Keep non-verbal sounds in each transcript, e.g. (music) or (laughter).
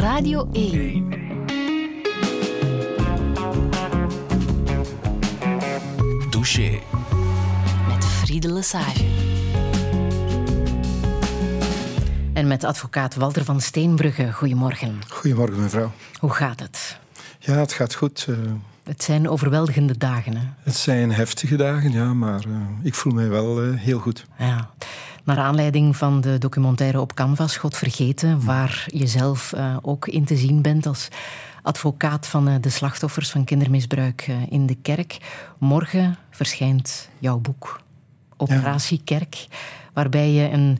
Radio 1. Douche. Met Friede Lesage. En met advocaat Walter van Steenbrugge. Goedemorgen. Goedemorgen, mevrouw. Hoe gaat het? Ja, het gaat goed. Uh, het zijn overweldigende dagen. Hè? Het zijn heftige dagen, ja, maar uh, ik voel mij wel uh, heel goed. Ja. Naar aanleiding van de documentaire op Canvas, God Vergeten, waar je zelf ook in te zien bent als advocaat van de slachtoffers van kindermisbruik in de kerk. Morgen verschijnt jouw boek, Operatie ja. Kerk, waarbij je een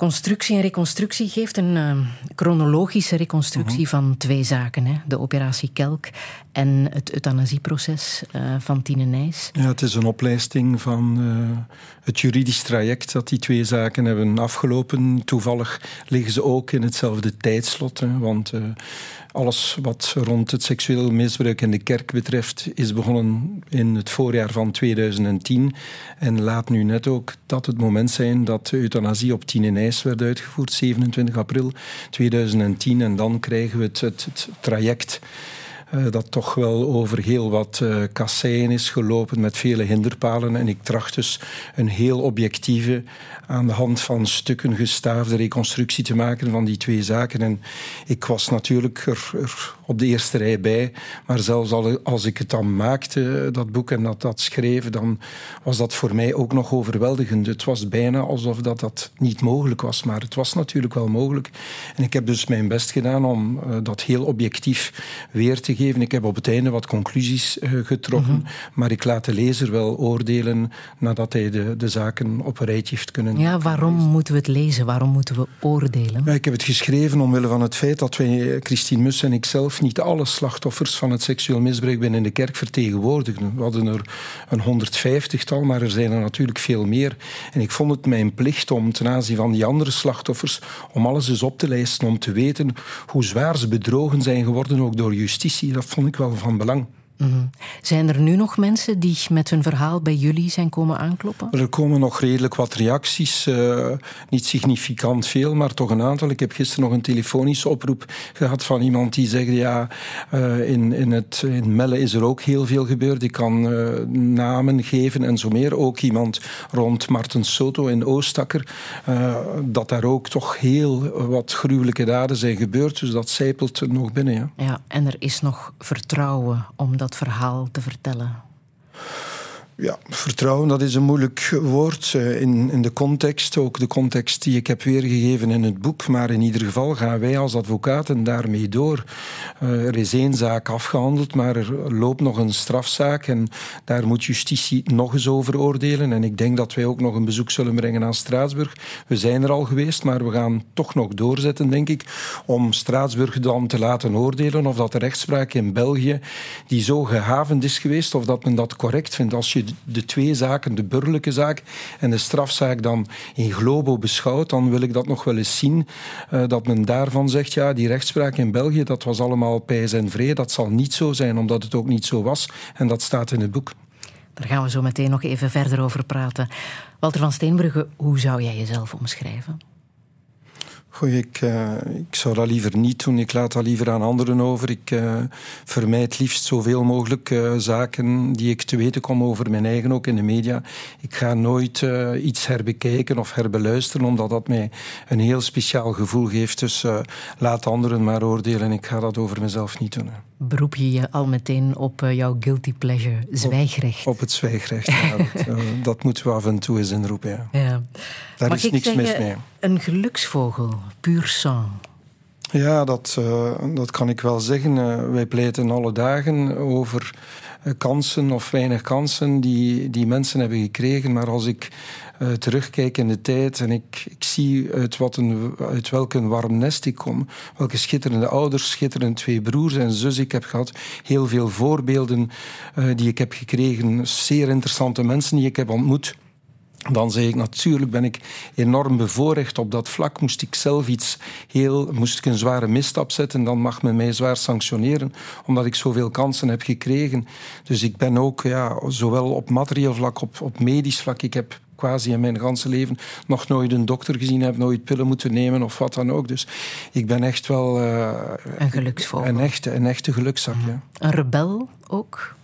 constructie en reconstructie geeft een uh, chronologische reconstructie uh -huh. van twee zaken. Hè? De operatie Kelk en het euthanasieproces uh, van Tine Nijs. Ja, het is een opleisting van uh, het juridisch traject dat die twee zaken hebben afgelopen. Toevallig liggen ze ook in hetzelfde tijdslot, hè, want alles wat rond het seksueel misbruik in de kerk betreft is begonnen in het voorjaar van 2010 en laat nu net ook dat het moment zijn dat de euthanasie op Tine Nijs werd uitgevoerd, 27 april 2010 en dan krijgen we het, het traject uh, dat toch wel over heel wat uh, kasseien is gelopen met vele hinderpalen. En ik tracht dus een heel objectieve, aan de hand van stukken gestaafde reconstructie te maken van die twee zaken. En ik was natuurlijk er, er op de eerste rij bij, maar zelfs als ik het dan maakte, dat boek, en dat, dat schreef, dan was dat voor mij ook nog overweldigend. Het was bijna alsof dat, dat niet mogelijk was, maar het was natuurlijk wel mogelijk. En ik heb dus mijn best gedaan om uh, dat heel objectief weer te geven. Ik heb op het einde wat conclusies uh, getrokken, mm -hmm. maar ik laat de lezer wel oordelen nadat hij de, de zaken op een rijtje heeft kunnen. Ja, waarom lezen. moeten we het lezen? Waarom moeten we oordelen? Ja, ik heb het geschreven omwille van het feit dat wij, Christine Mus en ikzelf, niet alle slachtoffers van het seksueel misbruik binnen de kerk vertegenwoordigen. We hadden er een 150-tal, maar er zijn er natuurlijk veel meer. En ik vond het mijn plicht om ten aanzien van die andere slachtoffers, om alles eens op te lijsten, om te weten hoe zwaar ze bedrogen zijn geworden, ook door justitie. Dat vond ik wel van belang. Mm-hmm. Zijn er nu nog mensen die met hun verhaal bij jullie zijn komen aankloppen? Er komen nog redelijk wat reacties. Uh, niet significant veel, maar toch een aantal. Ik heb gisteren nog een telefonische oproep gehad van iemand die zegt: Ja, uh, in, in, het, in Melle is er ook heel veel gebeurd. Ik kan uh, namen geven en zo meer. Ook iemand rond Marten Soto in Oostakker. dat daar ook toch heel wat gruwelijke daden zijn gebeurd. Dus dat zijpelt nog binnen. Ja, ja en er is nog vertrouwen om dat verhaal te vertellen? Ja, vertrouwen, dat is een moeilijk woord in, in de context. Ook de context die ik heb weergegeven in het boek. Maar in ieder geval gaan wij als advocaten daarmee door. Uh, er is één zaak afgehandeld, maar er loopt nog een strafzaak. En daar moet justitie nog eens over oordelen. En ik denk dat wij ook nog een bezoek zullen brengen aan Straatsburg. We zijn er al geweest, maar we gaan toch nog doorzetten, denk ik. Om Straatsburg dan te laten oordelen of dat de rechtspraak in België, die zo gehavend is geweest, of dat men dat correct vindt. Als je de twee zaken, de burgerlijke zaak en de strafzaak, dan in globo beschouwt, dan wil ik dat nog wel eens zien. Uh, dat men daarvan zegt, ja, die rechtspraak in België, dat was allemaal pijs en vrede. Dat zal niet zo zijn, omdat het ook niet zo was. En dat staat in het boek. Daar gaan we zo meteen nog even verder over praten. Walter van Steenbrugge, hoe zou jij jezelf omschrijven? Goeie, ik, uh, ik zou dat liever niet doen. Ik laat dat liever aan anderen over. Ik uh, vermijd liefst zoveel mogelijk uh, zaken die ik te weten kom over mijn eigen, ook in de media. Ik ga nooit iets herbekijken of herbeluisteren, omdat dat mij een heel speciaal gevoel geeft. Dus laat anderen maar oordelen. Ik ga dat over mezelf niet doen. Beroep je je al meteen op jouw guilty pleasure, zwijgrecht? Op, op het zwijgrecht, ja. (laughs) dat, dat, moeten we af en toe eens inroepen. Ja. ja. Daar Mag is niks zeggen, mis mee. Een geluksvogel, puur sang. Ja, dat, uh, dat kan ik wel zeggen. Uh, wij pleiten alle dagen over kansen of weinig kansen die, die mensen hebben gekregen. Maar als ik terugkijk in de tijd en ik, ik zie uit, wat een, welk een warm nest ik kom, welke schitterende ouders, schitterende twee broers en zus ik heb gehad, heel veel voorbeelden die ik heb gekregen, zeer interessante mensen die ik heb ontmoet. Dan zeg ik natuurlijk ben ik enorm bevoorrecht op dat vlak. Moest ik zelf iets heel, moest ik een zware misstap zetten, dan mag men mij zwaar sanctioneren, omdat ik zoveel kansen heb gekregen. Dus ik ben ook, ja, zowel op materieel vlak, op, op medisch vlak, ik heb quasi in mijn ganse leven nog nooit een dokter gezien heb, nooit pillen moeten nemen of wat dan ook. Dus ik ben echt wel... Uh, een geluksvogel. Een echte, een echte gelukzak, ja. Een rebel ook?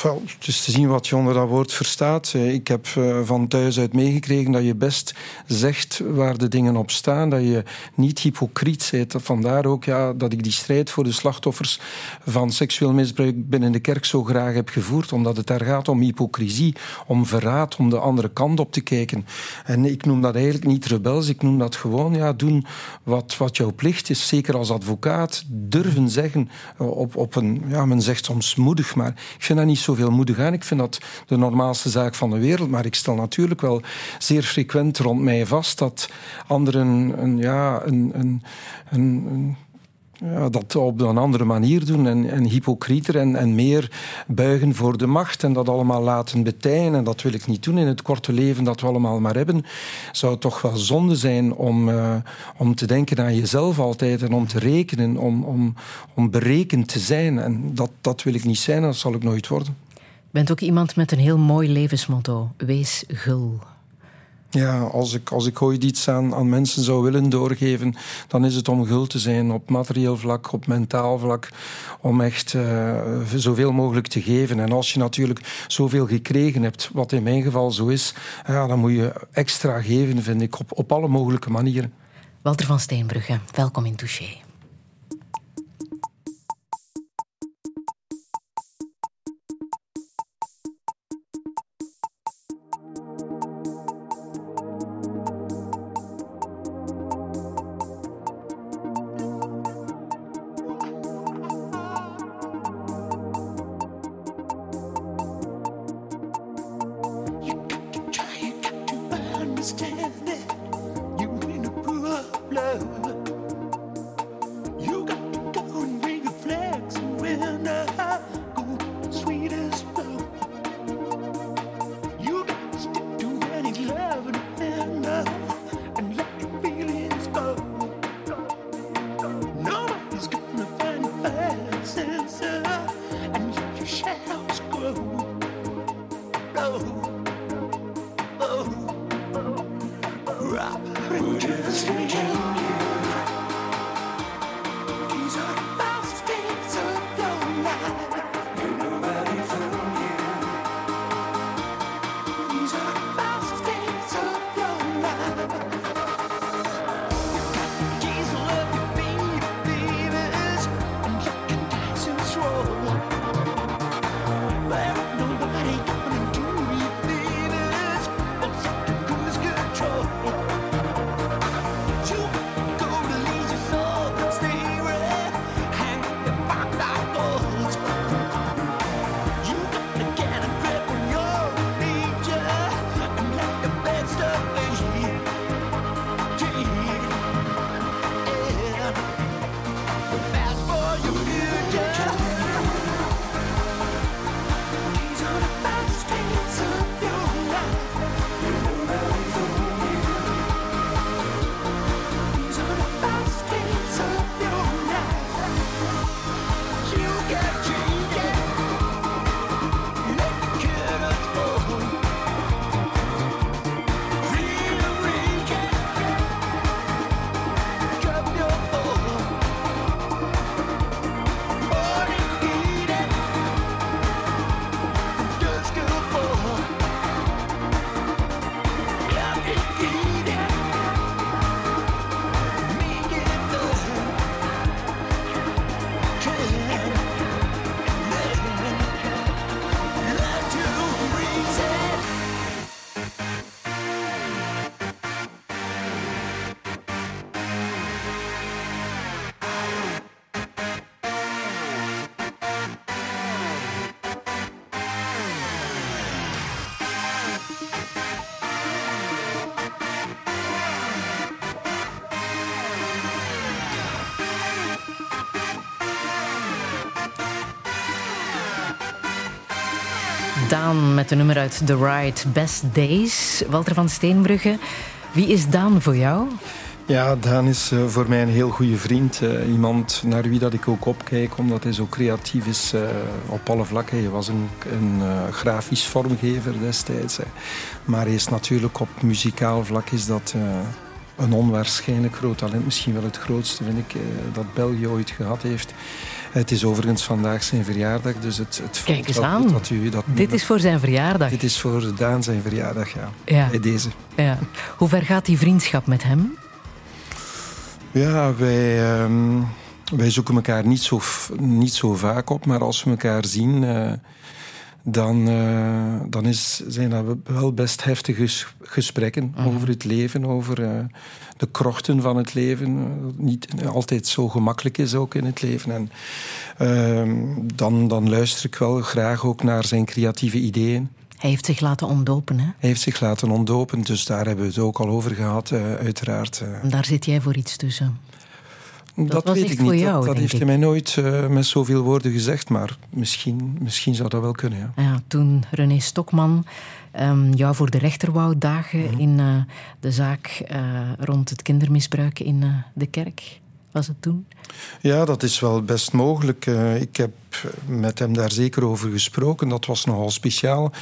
Het is te zien wat je onder dat woord verstaat. Eh, ik heb eh, van thuis uit meegekregen dat je best zegt waar de dingen op staan, dat je niet hypocriet bent. Vandaar ook ja, dat ik die strijd voor de slachtoffers van seksueel misbruik binnen de kerk zo graag heb gevoerd, omdat het daar gaat om hypocrisie, om verraad, om de andere kant op te kijken. En ik noem dat eigenlijk niet rebels, ik noem dat gewoon ja, doen wat, wat jouw plicht is, zeker als advocaat, durven zeggen eh, op, op een, ja, men zegt soms moedig, maar ik vind dat niet zoveel moedig aan. Ik vind dat de normaalste zaak van de wereld. Maar ik stel natuurlijk wel zeer frequent rond mij vast dat anderen een, ja, een, een, een ja, dat op een andere manier doen en, en hypocrieter en, en meer buigen voor de macht en dat allemaal laten betijen. En dat wil ik niet doen in het korte leven dat we allemaal maar hebben. Zou het toch wel zonde zijn om, uh, om te denken aan jezelf altijd en om te rekenen, om, om, om berekend te zijn. En dat, dat wil ik niet zijn en dat zal ik nooit worden. Je bent ook iemand met een heel mooi levensmotto. Wees gul. Ja, als ik, als ik ooit iets aan, aan mensen zou willen doorgeven, dan is het om gul te zijn op materieel vlak, op mentaal vlak, om echt uh, zoveel mogelijk te geven. En als je natuurlijk zoveel gekregen hebt, wat in mijn geval zo is, ja, dan moet je extra geven, vind ik, op, op alle mogelijke manieren. Walter van Steenbrugge, welkom in Touché. Met de nummer uit The Ride Best Days. Walter van Steenbrugge, wie is Daan voor jou? Ja, Daan is uh, voor mij een heel goede vriend. Uh, iemand naar wie dat ik ook opkijk, omdat hij zo creatief is uh, op alle vlakken. Hij was een, een grafisch vormgever destijds. Maar hij is natuurlijk op muzikaal vlak is dat een onwaarschijnlijk groot talent. Misschien wel het grootste, vind ik, dat België ooit gehad heeft. Het is overigens vandaag zijn verjaardag, dus het, het Kijk eens aan. Dat u, dat dit is voor zijn verjaardag. Dit is voor Daan zijn verjaardag, ja. ja. Bij deze. Ja. Hoe ver gaat die vriendschap met hem? Ja, wij, ehm, wij zoeken elkaar niet zo, niet zo vaak op, maar als we elkaar zien, uh, dan, uh, dan is, zijn dat wel best heftige gesprekken mhm. over het leven, over uh, de krochten van het leven. Niet altijd zo gemakkelijk is ook in het leven. En ehm, dan, dan luister ik wel graag ook naar zijn creatieve ideeën. Hij heeft zich laten ontdopen, hè? Hij heeft zich laten ontdopen, dus daar hebben we het ook al over gehad, uh, uiteraard. En daar zit jij voor iets tussen? Dat, dat weet ik niet. Jou, dat, dat heeft hij mij nooit uh, met zoveel woorden gezegd, maar misschien, misschien zou dat wel kunnen. Ja. ja toen René Stokman um, jou voor de rechter wou dagen mm -hmm. in uh, de zaak uh, rond het kindermisbruik in de kerk, was het toen? Ja, dat is wel best mogelijk. ik heb met hem daar zeker over gesproken. Dat was nogal speciaal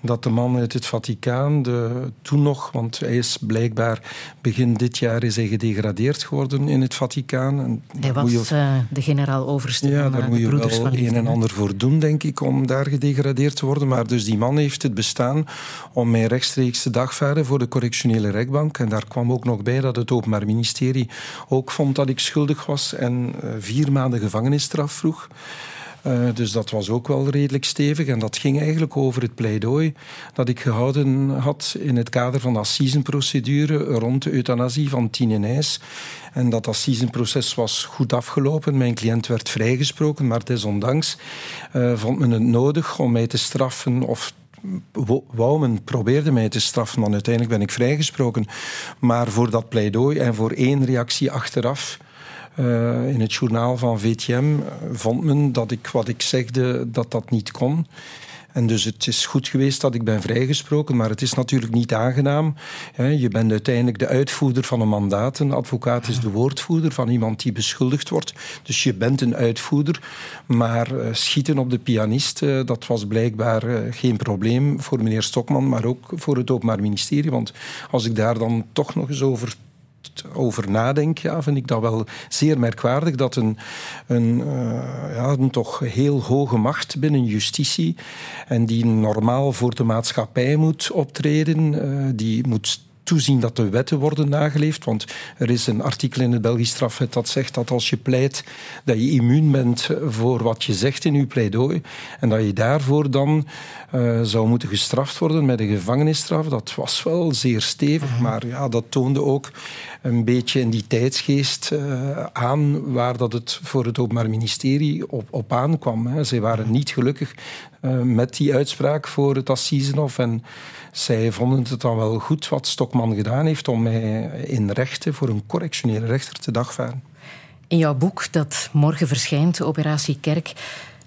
dat de man uit het Vaticaan, de, toen nog, want hij is blijkbaar begin dit jaar is hij gedegradeerd geworden in het Vaticaan. En hij was je, uh, de generaal-overste ja, van daar uh, moet je wel een en ander voor doen, denk ik, om daar gedegradeerd te worden. Maar dus die man heeft het bestaan om mij rechtstreeks te dagvaarden voor de correctionele rechtbank. En daar kwam ook nog bij dat het Openbaar Ministerie ook vond dat ik schuldig was en uh, vier maanden gevangenisstraf vroeg. Uh, dus dat was ook wel redelijk stevig. En dat ging eigenlijk over het pleidooi dat ik gehouden had in het kader van de assisenprocedure rond de euthanasie van Tine Nijs. En dat assisenproces was goed afgelopen. Mijn cliënt werd vrijgesproken, maar desondanks uh, vond men het nodig om mij te straffen of wou men probeerde mij te straffen, dan uiteindelijk ben ik vrijgesproken. Maar voor dat pleidooi en voor één reactie achteraf uh, in het journaal van VTM eh, vond men dat ik wat ik zegde, dat dat niet kon. En dus het is goed geweest dat ik ben vrijgesproken, maar het is natuurlijk niet aangenaam. Je bent uiteindelijk de uitvoerder van een mandaat. Een advocaat is de woordvoerder van iemand die beschuldigd wordt. Dus je bent een uitvoerder. Maar eh, schieten op de pianist, dat was blijkbaar geen probleem voor meneer Stokman, maar ook voor het Openbaar Ministerie. Want als ik daar dan toch nog eens over over nadenk, ja, vind ik dat wel zeer merkwaardig dat een, een, uh, ja, een toch heel hoge macht binnen justitie en die normaal voor de maatschappij moet optreden, uh, die moet toezien dat de wetten worden nageleefd. Want er is een artikel in het Belgisch strafwet dat zegt dat als je pleit, dat je immuun bent voor wat je zegt in je pleidooi. En dat je daarvoor dan uh, zou moeten gestraft worden met een gevangenisstraf. Dat was wel zeer stevig, mhm. maar ja, dat toonde ook een beetje in die tijdsgeest uh, aan waar dat het voor het Openbaar Ministerie op, op aankwam. Hè. Zij waren niet gelukkig uh, met die uitspraak voor het Assisenhof en zij vonden het dan wel goed wat Stokman gedaan heeft om mij in rechten voor een correctionele rechter te dagvaren. In jouw boek dat morgen verschijnt, Operatie Kerk,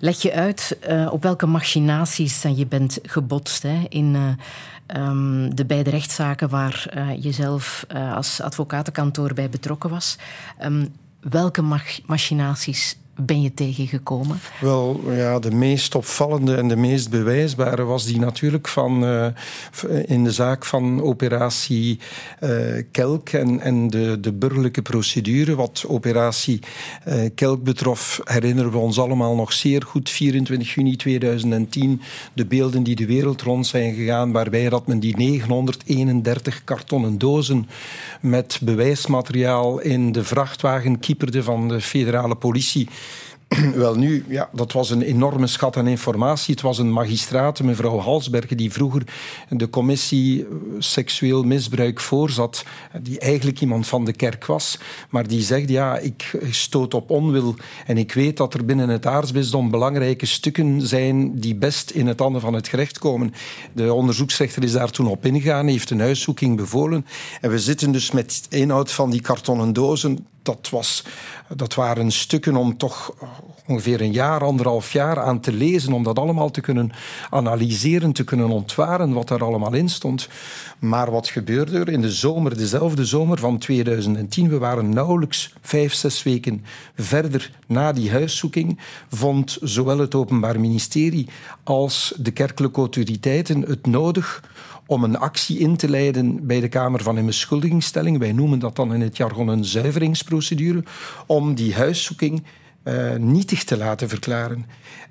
leg je uit uh, op welke machinaties je bent gebotst hè, in uh, um, de beide rechtszaken waar uh, je zelf als advocatenkantoor bij betrokken was. Um, welke mach machinaties ben je tegengekomen? Wel, ja, de meest opvallende en de meest bewijsbare was die natuurlijk van uh, in de zaak van operatie uh, Kelk en, de, de burgerlijke procedure. Wat operatie uh, Kelk betrof, herinneren we ons allemaal nog zeer goed. 24 juni 2010, de beelden die de wereld rond zijn gegaan, waarbij dat men die 931 kartonnen dozen met bewijsmateriaal in de vrachtwagen kieperde van de federale politie (clears throat) Wel nu, ja, dat was een enorme schat aan informatie. Het was een magistraat, mevrouw Halsbergen, die vroeger de commissie seksueel misbruik voorzat, die eigenlijk iemand van de kerk was, maar die zegt, ja, ik stoot op onwil en ik weet dat er binnen het aartsbisdom belangrijke stukken zijn die best in het handen van het gerecht komen. De onderzoeksrechter is daar toen op ingegaan, heeft een huiszoeking bevolen en we zitten dus met inhoud van die kartonnen dozen dat, was, dat waren stukken om toch ongeveer een jaar, anderhalf jaar aan te lezen, om dat allemaal te kunnen analyseren, te kunnen ontwaren wat er allemaal in stond. Maar wat gebeurde er in de zomer, dezelfde zomer van 2010? We waren nauwelijks vijf, zes weken verder na die huiszoeking. Vond zowel het Openbaar Ministerie als de kerkelijke autoriteiten het nodig om een actie in te leiden bij de Kamer van Inbeschuldigingsstelling. Wij noemen dat dan in het jargon een zuiveringsprocedure. Om die huiszoeking uh, nietig te laten verklaren.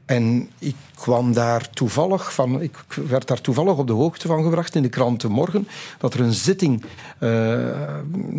En ik kwam daar toevallig van, ik werd daar toevallig op de hoogte van gebracht in de krant Morgen, dat er een zitting uh,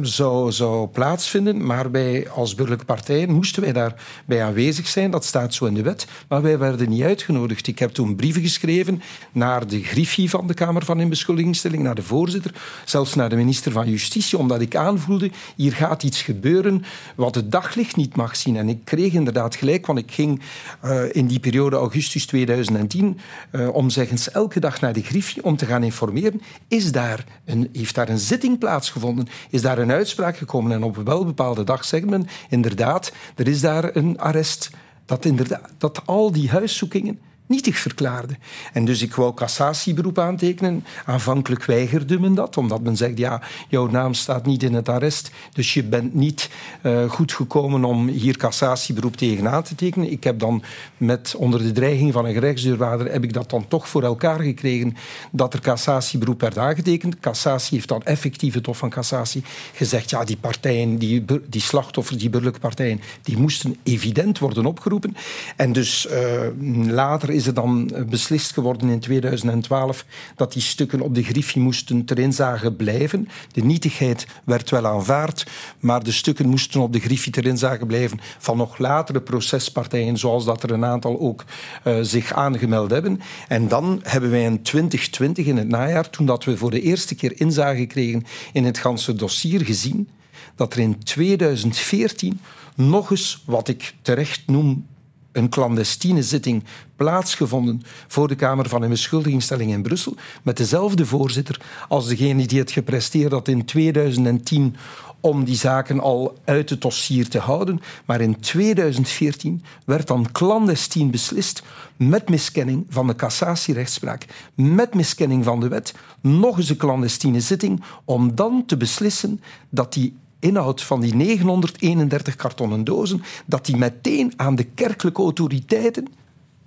zou, zou plaatsvinden, maar wij als burgerlijke partijen moesten wij daarbij aanwezig zijn. Dat staat zo in de wet, maar wij werden niet uitgenodigd. Ik heb toen brieven geschreven naar de griffie van de Kamer van Inbeschuldigingsstelling, naar de voorzitter, zelfs naar de minister van Justitie, omdat ik aanvoelde, hier gaat iets gebeuren wat het daglicht niet mag zien. En ik kreeg inderdaad gelijk, want ik ging uh, in die periode augustus 2010 uh, om zeggens elke dag naar de Griffie om te gaan informeren. Is daar een, heeft daar een zitting plaatsgevonden? Is daar een uitspraak gekomen? En op een welbepaalde dag zegt men inderdaad, er is daar een arrest. Dat, inderdaad, dat al die huiszoekingen nietig verklaarde. En dus ik wou cassatieberoep aantekenen. Aanvankelijk weigerde men dat, omdat men zegt, ja, jouw naam staat niet in het arrest, dus je bent niet uh, goed gekomen om hier cassatieberoep tegen aan te tekenen. Ik heb dan met, onder de dreiging van een gerechtsdeurwaarder, heb ik dat dan toch voor elkaar gekregen, dat er cassatieberoep werd aangetekend. Cassatie heeft dan effectief het Hof van Cassatie gezegd, ja, die partijen, die, die slachtoffers, die burgerlijke partijen, die moesten evident worden opgeroepen. En dus uh, later is er dan beslist geworden in 2012 dat die stukken op de griffie moesten ter inzage blijven. De nietigheid werd wel aanvaard, maar de stukken moesten op de griffie ter inzage blijven van nog latere procespartijen, zoals dat er een aantal ook uh, zich aangemeld hebben. En dan hebben wij in 2020, in het najaar, toen dat we voor de eerste keer inzage kregen in het ganse dossier, gezien dat er in 2014 nog eens, wat ik terecht noem een clandestine zitting plaatsgevonden voor de Kamer van een beschuldigingstelling in Brussel, met dezelfde voorzitter als degene die het gepresteerd had in 2010 om die zaken al uit het dossier te houden. Maar in 2014 werd dan clandestien beslist met miskenning van de cassatierechtspraak, met miskenning van de wet, nog eens een clandestine zitting om dan te beslissen dat die inhoud van die 931 kartonnen dozen, dat die meteen aan de kerkelijke autoriteiten,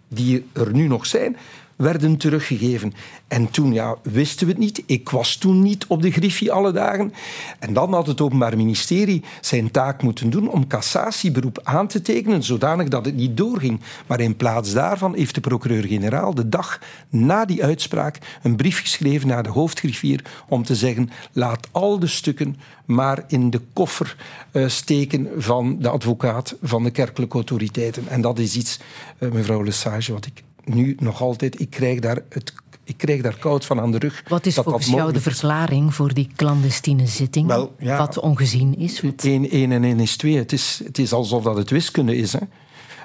die er nu nog zijn, werden teruggegeven. En toen ja, wisten we het niet. Ik was toen niet op de griffie alle dagen. En dan had het Openbaar Ministerie zijn taak moeten doen om cassatieberoep aan te tekenen, zodanig dat het niet doorging. Maar in plaats daarvan heeft de procureur-generaal de dag na die uitspraak een brief geschreven naar de hoofdgriffier om te zeggen: laat al de stukken maar in de koffer uh, steken van de advocaat van de kerkelijke autoriteiten. En dat is iets, uh, mevrouw Lesage, wat ik nu nog altijd, ik krijg daar het ik krijg daar koud van aan de rug. Wat is dat volgens jou de verklaring voor die clandestine zitting? Wel, ja, wat ongezien is? 1 en 1 is 2. Het is, het is alsof dat het wiskunde is. Hè.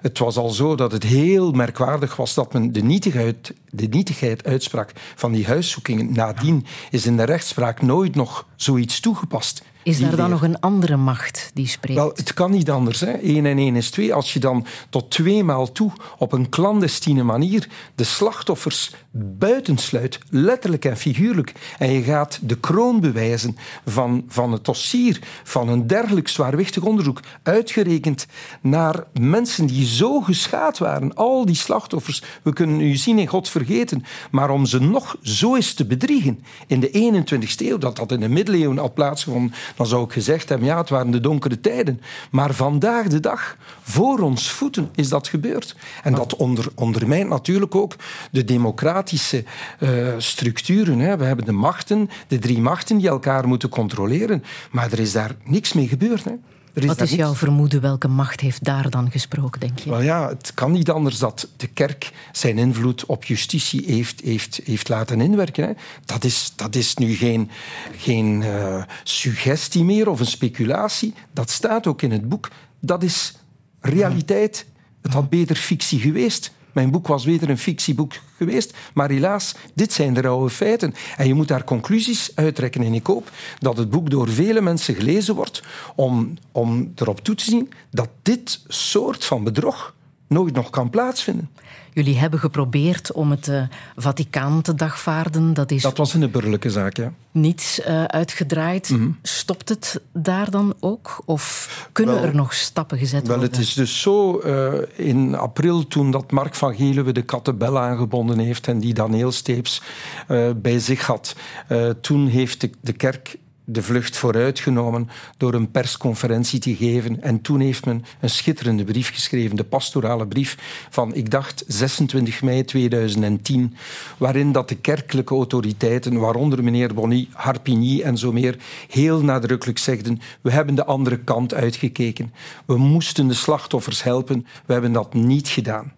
Het was al zo dat het heel merkwaardig was dat men de nietigheid, de nietigheid uitsprak van die huiszoekingen. Nadien is in de rechtspraak nooit nog zoiets toegepast. Is daar dan nog een andere macht die spreekt? Wel, het kan niet anders. Hè. 1 en 1 is 2. Als je dan tot twee maal toe op een clandestine manier de slachtoffers buitensluit, letterlijk en figuurlijk, en je gaat de kroon bewijzen van, van het dossier van een dergelijk zwaarwichtig onderzoek, uitgerekend naar mensen die zo geschaad waren, al die slachtoffers, we kunnen u zien in God vergeten, maar om ze nog zo eens te bedriegen in de 21ste eeuw, dat dat in de middeleeuwen al plaatsgevonden dan zou ik gezegd hebben, ja, het waren de donkere tijden. Maar vandaag de dag, voor ons voeten, is dat gebeurd. En dat onder, ondermijnt natuurlijk ook de democratische uh, structuren. Hè. We hebben de machten, de drie machten die elkaar moeten controleren. Maar er is daar niks mee gebeurd. Hè. Is Wat is jouw vermoeden? Welke macht heeft daar dan gesproken, denk je? Wel ja, het kan niet anders dat de kerk zijn invloed op justitie heeft, heeft, heeft laten inwerken. Hè. Dat, is, dat is nu geen, geen uh, suggestie meer of een speculatie. Dat staat ook in het boek. Dat is realiteit. Het had beter fictie geweest. Mijn boek was weer een fictieboek geweest. Maar helaas, dit zijn de rauwe feiten. En je moet daar conclusies uittrekken. En ik hoop dat het boek door vele mensen gelezen wordt om, om erop toe te zien dat dit soort van bedrog nooit nog kan plaatsvinden. Jullie hebben geprobeerd om het uh, Vaticaan te dagvaarden. Dat, is dat was een burgerlijke zaak, ja. Niets uh, uitgedraaid. Mm -hmm. Stopt het daar dan ook? Of kunnen wel, er nog stappen gezet wel, worden? Het is dus zo, uh, in april toen dat Mark van Geluwe de kattenbel aangebonden heeft en die Daniel Steeps bij zich had, toen heeft de, de kerk de vlucht vooruitgenomen door een persconferentie te geven. En toen heeft men een schitterende brief geschreven, de pastorale brief van, ik dacht, 26 mei 2010, waarin dat de kerkelijke autoriteiten, waaronder meneer Bonny, Harpigny en zo meer, heel nadrukkelijk zegden, we hebben de andere kant uitgekeken. We moesten de slachtoffers helpen, we hebben dat niet gedaan.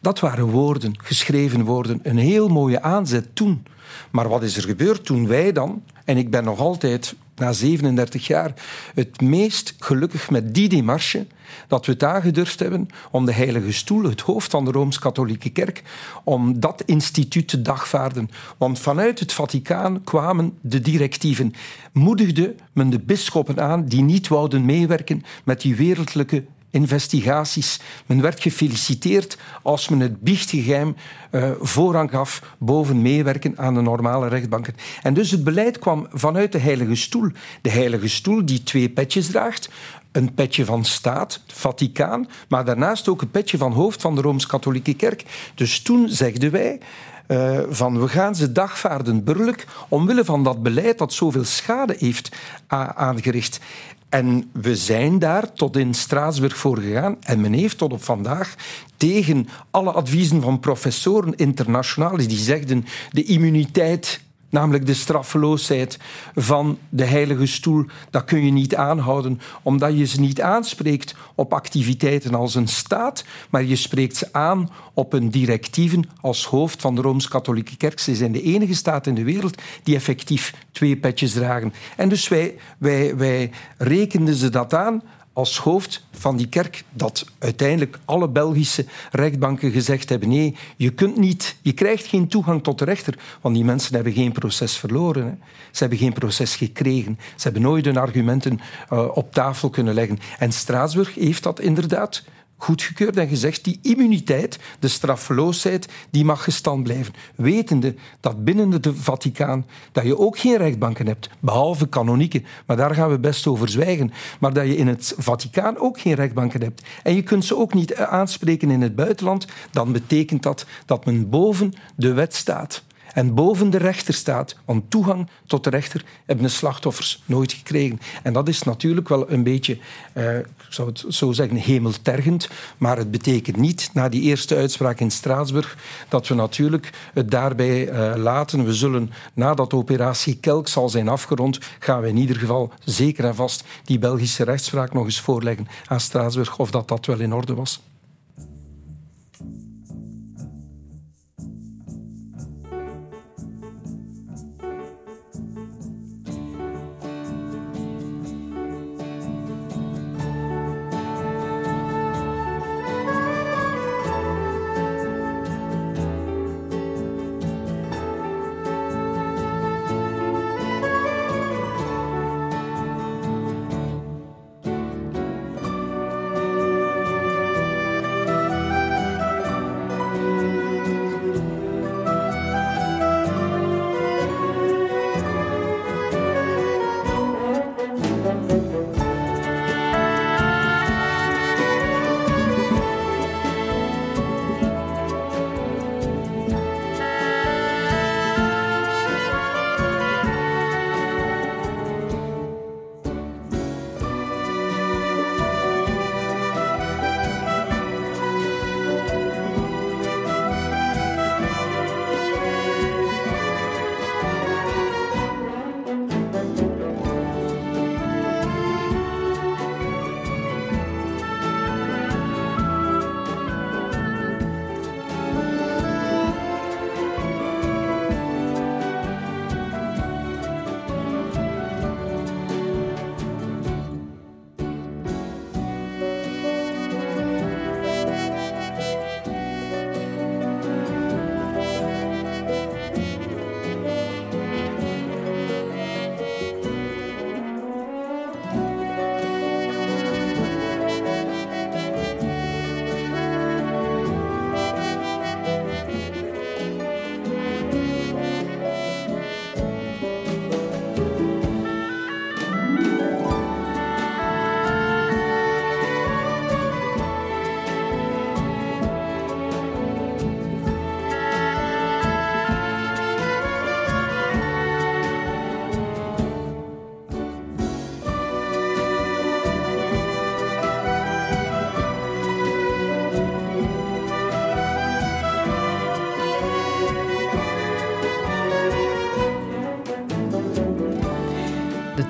Dat waren woorden, geschreven woorden, een heel mooie aanzet toen. Maar wat is er gebeurd toen wij dan, en ik ben nog altijd na 37 jaar het meest gelukkig met die demarche dat we het aangedurfd hebben om de Heilige Stoel, het hoofd van de Rooms-Katholieke Kerk, om dat instituut te dagvaarden. Want vanuit het Vaticaan kwamen de directieven. Moedigde men de bisschoppen aan die niet wouden meewerken met die wereldlijke investigaties. Men werd gefeliciteerd als men het biechtgeheim uh, voorrang gaf boven meewerken aan de normale rechtbanken. En dus het beleid kwam vanuit de Heilige Stoel. De Heilige Stoel die twee petjes draagt. Een petje van staat, Vaticaan, maar daarnaast ook een petje van hoofd van de Rooms-Katholieke Kerk. Dus toen zegden wij... Uh, van we gaan ze dagvaarden burgerlijk omwille van dat beleid dat zoveel schade heeft aangericht. En we zijn daar tot in Straatsburg voor gegaan. En men heeft tot op vandaag tegen alle adviezen van professoren internationaal die zegden de immuniteit namelijk de straffeloosheid van de Heilige Stoel, dat kun je niet aanhouden, omdat je ze niet aanspreekt op activiteiten als een staat, maar je spreekt ze aan op een directieven als hoofd van de Rooms-Katholieke Kerk. Ze zijn de enige staat in de wereld die effectief twee petjes dragen. En dus wij, wij, wij rekenden ze dat aan als hoofd van die kerk dat uiteindelijk alle Belgische rechtbanken gezegd hebben nee, je kunt niet, je krijgt geen toegang tot de rechter, want die mensen hebben geen proces verloren. Ze hebben geen proces gekregen. Ze hebben nooit hun argumenten uh, op tafel kunnen leggen. En Straatsburg heeft dat inderdaad goedgekeurd en gezegd die immuniteit, de straffeloosheid, die mag gestand blijven. Wetende dat binnen het Vaticaan dat je ook geen rechtbanken hebt, behalve kanonieken, maar daar gaan we best over zwijgen, maar dat je in het Vaticaan ook geen rechtbanken hebt. En je kunt ze ook niet aanspreken in het buitenland, dan betekent dat dat men boven de wet staat en boven de rechter staat. Want toegang tot de rechter hebben de slachtoffers nooit gekregen. En dat is natuurlijk wel een beetje, ik zou het zo zeggen, hemeltergend. Maar het betekent niet, na die eerste uitspraak in Straatsburg, dat we natuurlijk het daarbij uh, laten. We zullen, nadat operatie Kelk zal zijn afgerond, gaan we in ieder geval zeker en vast die Belgische rechtspraak nog eens voorleggen aan Straatsburg of dat dat wel in orde was.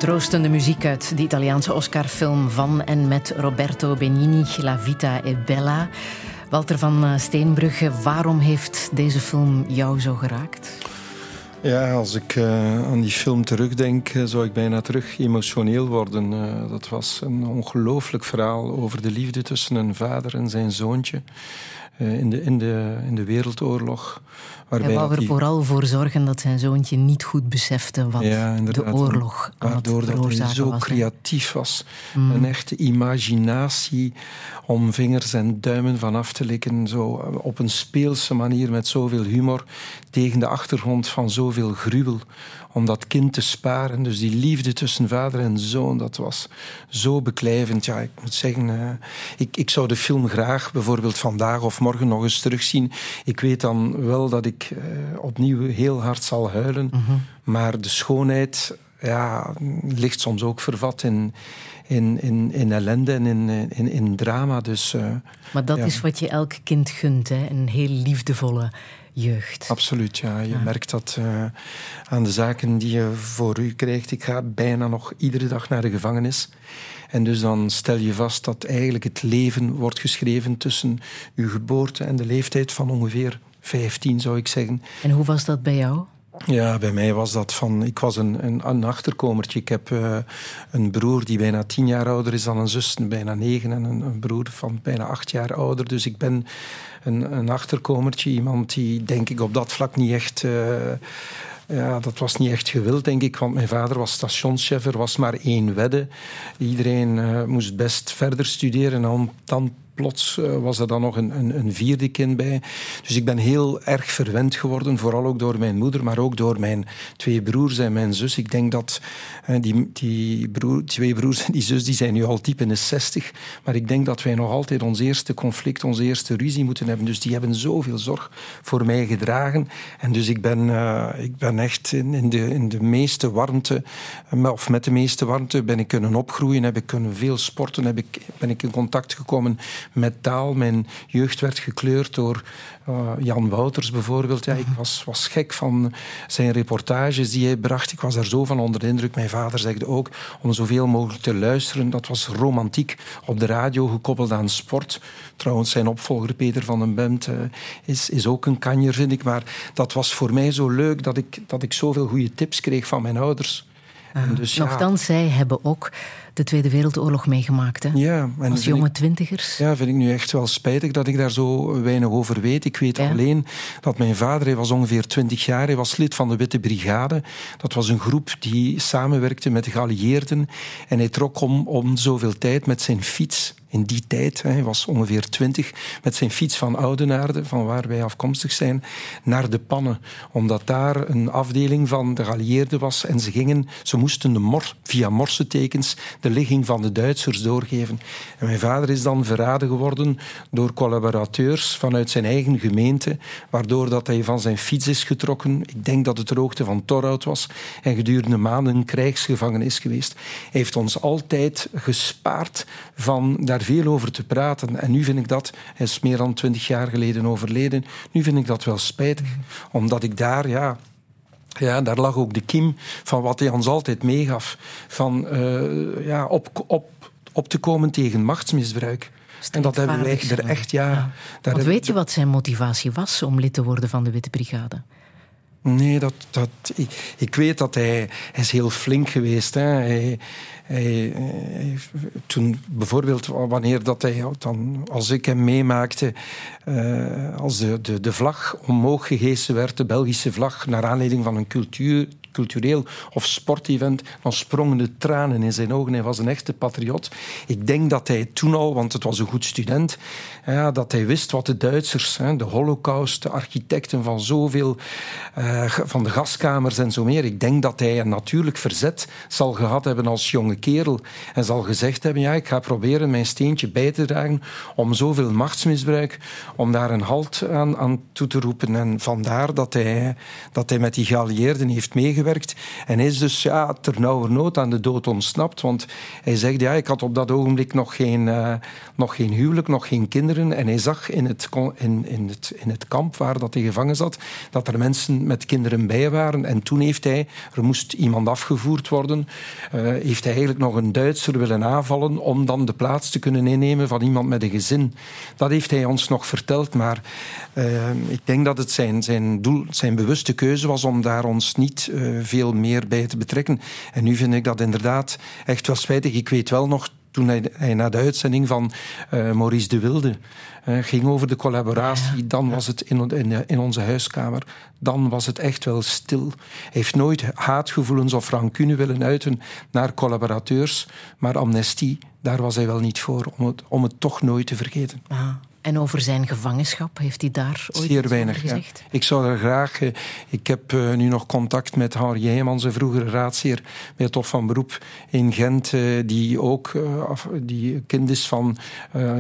Troostende muziek uit de Italiaanse Oscarfilm van en met Roberto Benigni, La Vita e Bella. Walter van eh, Steenbrugge, waarom heeft deze film jou zo geraakt? Ja, als ik uh, aan die film terugdenk, uh, zou ik bijna terug emotioneel worden. Dat was een ongelooflijk verhaal over de liefde tussen een vader en zijn zoontje in, de, in, de, in de Wereldoorlog. Hij wou er vooral voor zorgen dat zijn zoontje niet goed besefte wat de oorlog aan Waardoor dat hij zo creatief was. Mm. Een echte imaginatie om vingers en duimen van af te likken. Zo op een speelse manier met zoveel humor tegen de achtergrond van zoveel gruwel om dat kind te sparen. Dus die liefde tussen vader en zoon, dat was zo beklijvend. Ja, ik moet zeggen, uh, ik, ik zou de film graag bijvoorbeeld vandaag of morgen nog eens terugzien. Ik weet dan wel dat ik uh, opnieuw heel hard zal huilen. Mm -hmm. Maar de schoonheid ja, ligt soms ook vervat in, in, in, in ellende en in, in, in drama. Dus, uh, maar dat ja. is wat je elk kind gunt, hè? een heel liefdevolle jeugd. Absoluut, ja. Je ja. merkt dat uh, aan de zaken die je voor u krijgt. Ik ga bijna nog iedere dag naar de gevangenis. En dus dan stel je vast dat eigenlijk het leven wordt geschreven tussen uw geboorte en de leeftijd van ongeveer 15, zou ik zeggen. En hoe was dat bij jou? Ja, bij mij was dat van... Ik was een, een, achterkomertje. Ik heb uh, een broer die bijna tien jaar ouder is dan een zus, bijna negen. En een, broer van bijna acht jaar ouder. Dus ik ben een, een achterkomertje. Iemand die, denk ik, op dat vlak niet echt... Uh, ja, dat was niet echt gewild, denk ik, want mijn vader was stationschef. Er was maar één wedde. Iedereen uh, moest best verder studeren en dan plots uh, was er dan nog een, een, een, vierde kind bij. Dus ik ben heel erg verwend geworden, vooral ook door mijn moeder, maar ook door mijn twee broers en mijn zus. Ik denk dat uh, die, die broer, twee broers en die zus die zijn nu al diep in de zestig, maar ik denk dat wij nog altijd ons eerste conflict, onze eerste ruzie moeten hebben. Dus die hebben zoveel zorg voor mij gedragen. En dus ik ben, uh, ik ben echt in, in, de, in de meeste warmte, of met de meeste warmte, ben ik kunnen opgroeien, heb ik kunnen veel sporten, heb ik, ben ik in contact gekomen met taal. Mijn jeugd werd gekleurd door uh, Jan Wouters bijvoorbeeld. Ja, ik was, was gek van zijn reportages die hij bracht. Ik was daar zo van onder de indruk. Mijn vader zegde ook om zoveel mogelijk te luisteren. Dat was romantiek op de radio gekoppeld aan sport. Trouwens, zijn opvolger Peter van den Bemt uh, is, is ook een kanjer, vind ik. Maar dat was voor mij zo leuk dat ik, dat ik zoveel goede tips kreeg van mijn ouders. Uh, dus, ja. Nochtans, zij hebben ook de Tweede Wereldoorlog meegemaakt. Hè? Ja, en Als jonge ik, twintigers. Ja, vind ik nu echt wel spijtig dat ik daar zo weinig over weet. Ik weet ja. alleen dat mijn vader, hij was ongeveer twintig jaar, hij was lid van de Witte Brigade. Dat was een groep die samenwerkte met de geallieerden. En hij trok om, om zoveel tijd met zijn fiets in die tijd, hij was ongeveer twintig, met zijn fiets van Oudenaarde, van waar wij afkomstig zijn, naar de Pannen. Omdat daar een afdeling van de geallieerden was en ze gingen, ze moesten de mor, via morsetekens de ligging van de Duitsers doorgeven. En mijn vader is dan verraden geworden door collaborateurs vanuit zijn eigen gemeente, waardoor dat hij van zijn fiets is getrokken. Ik denk dat het hoogte van Torhout was en gedurende maanden krijgsgevangen is geweest. Hij heeft ons altijd gespaard van daar veel over te praten. En nu vind ik dat, hij is meer dan twintig jaar geleden overleden, nu vind ik dat wel spijtig. Omdat ik daar, ja, ja, daar lag ook de kiem van wat hij ons altijd meegaf. Van uh, ja, op, op, op te komen tegen machtsmisbruik. En dat hebben wij er echt, ja... ja. Daar wat weet je wat zijn motivatie was om lid te worden van de Witte Brigade? Nee, dat, dat, ik, ik weet dat hij, hij is heel flink geweest. Hè. Hij, hij, toen bijvoorbeeld wanneer dat hij dan, als ik hem meemaakte, uh, als de, de, de vlag omhoog gehesen werd, de Belgische vlag, naar aanleiding van een cultuur, cultureel of sportevent, dan sprongen de tranen in zijn ogen. Hij was een echte patriot. Ik denk dat hij toen al, want het was een goed student, ja, dat hij wist wat de Duitsers, hè, de holocaust, de architecten van zoveel, uh, van de gaskamers en zo meer. Ik denk dat hij een natuurlijk verzet zal gehad hebben als jonge kerel en zal gezegd hebben, ja, ik ga proberen mijn steentje bij te dragen om zoveel machtsmisbruik, om daar een halt aan, aan toe te roepen. En vandaar dat hij, dat hij met die geallieerden heeft meegewerkt En is dus ja, ternauwernood aan de dood ontsnapt. Want hij zegt, ja, ik had op dat ogenblik nog geen, uh, nog geen huwelijk, nog geen kinderen. En hij zag in het, in, in, het, in het kamp waar dat hij gevangen zat, dat er mensen met kinderen bij waren. En toen heeft hij, er moest iemand afgevoerd worden, uh, heeft hij eigenlijk nog een Duitser willen aanvallen om dan de plaats te kunnen innemen van iemand met een gezin. Dat heeft hij ons nog verteld, maar uh, ik denk dat het zijn, zijn, doel, zijn bewuste keuze was om daar ons niet veel meer bij te betrekken. En nu vind ik dat inderdaad echt wel spijtig. Ik weet wel nog toen hij, hij na de uitzending van uh, Maurice de Wilde uh, ging over de collaboratie, dan was het in, in, in, onze huiskamer, dan was het echt wel stil. Hij heeft nooit haatgevoelens of rancune willen uiten naar collaborateurs, maar amnestie, daar was hij wel niet voor, om het, om het toch nooit te vergeten. Ah. En over zijn gevangenschap, heeft hij daar ooit Zeer weinig, gezegd? Ja. Ik zou daar graag... Uh, ik heb uh, nu nog contact met Henri Heijmans, een vroegere raadsheer bij het Hof van Beroep in Gent, uh, die ook die kind is van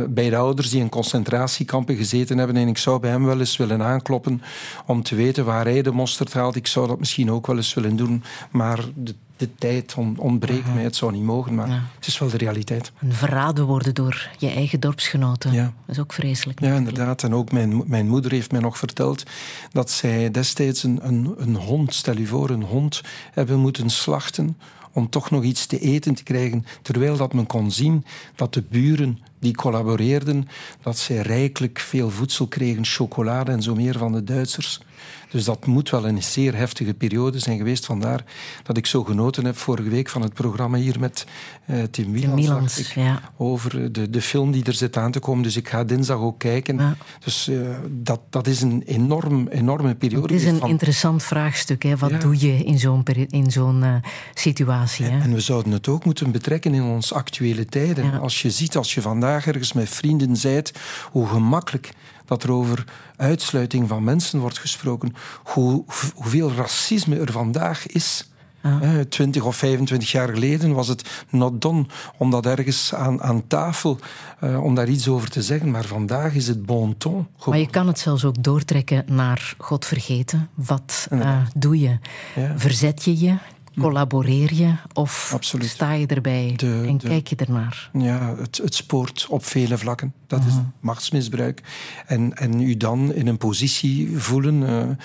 beide ouders die in concentratiekampen gezeten hebben. En ik zou bij hem wel eens willen aankloppen om te weten waar hij de mosterd haalt. Ik zou dat misschien ook wel eens willen doen, maar de de tijd ontbreekt mij. Het zou niet mogen, maar ja. het is wel de realiteit. En verraden worden door je eigen dorpsgenoten, ja. dat is ook vreselijk. Ja, inderdaad. En ook mijn, mijn moeder heeft mij nog verteld dat zij destijds een, een, een hond, stel je voor, een hond hebben moeten slachten om toch nog iets te eten te krijgen, terwijl dat men kon zien dat de buren die collaboreerden, dat zij rijkelijk veel voedsel kregen, chocolade en zo meer van de Duitsers. Dus dat moet wel een zeer heftige periode zijn geweest. Vandaar dat ik zo genoten heb vorige week van het programma hier met uh, Tim ik, ja. over de, de film die er zit aan te komen. Dus ik ga dinsdag ook kijken. Ja. Dus uh, dat, dat is een enorm, enorme periode. Het is een van... interessant vraagstuk. Hè? Wat ja. doe je in zo'n, in zo'n uh, situatie? Hè? En, en, we zouden het ook moeten betrekken in onze actuele tijden. Als je ziet, als je vandaag ergens met vrienden zijt, hoe gemakkelijk dat er over uitsluiting van mensen wordt gesproken, hoe, hoeveel racisme er vandaag is. Ja. 20 of 25 jaar geleden was het not done om dat ergens aan, aan tafel, uh, om daar iets over te zeggen. Maar vandaag is het bon ton. Maar je kan het zelfs ook doortrekken naar God vergeten. Wat uh, doe je? Ja. Verzet je je? Collaboreer je of Absoluut. sta je erbij de, en de, kijk je ernaar? Ja, het, het spoort op vele vlakken. Dat is machtsmisbruik. En, en u dan in een positie voelen uh, en,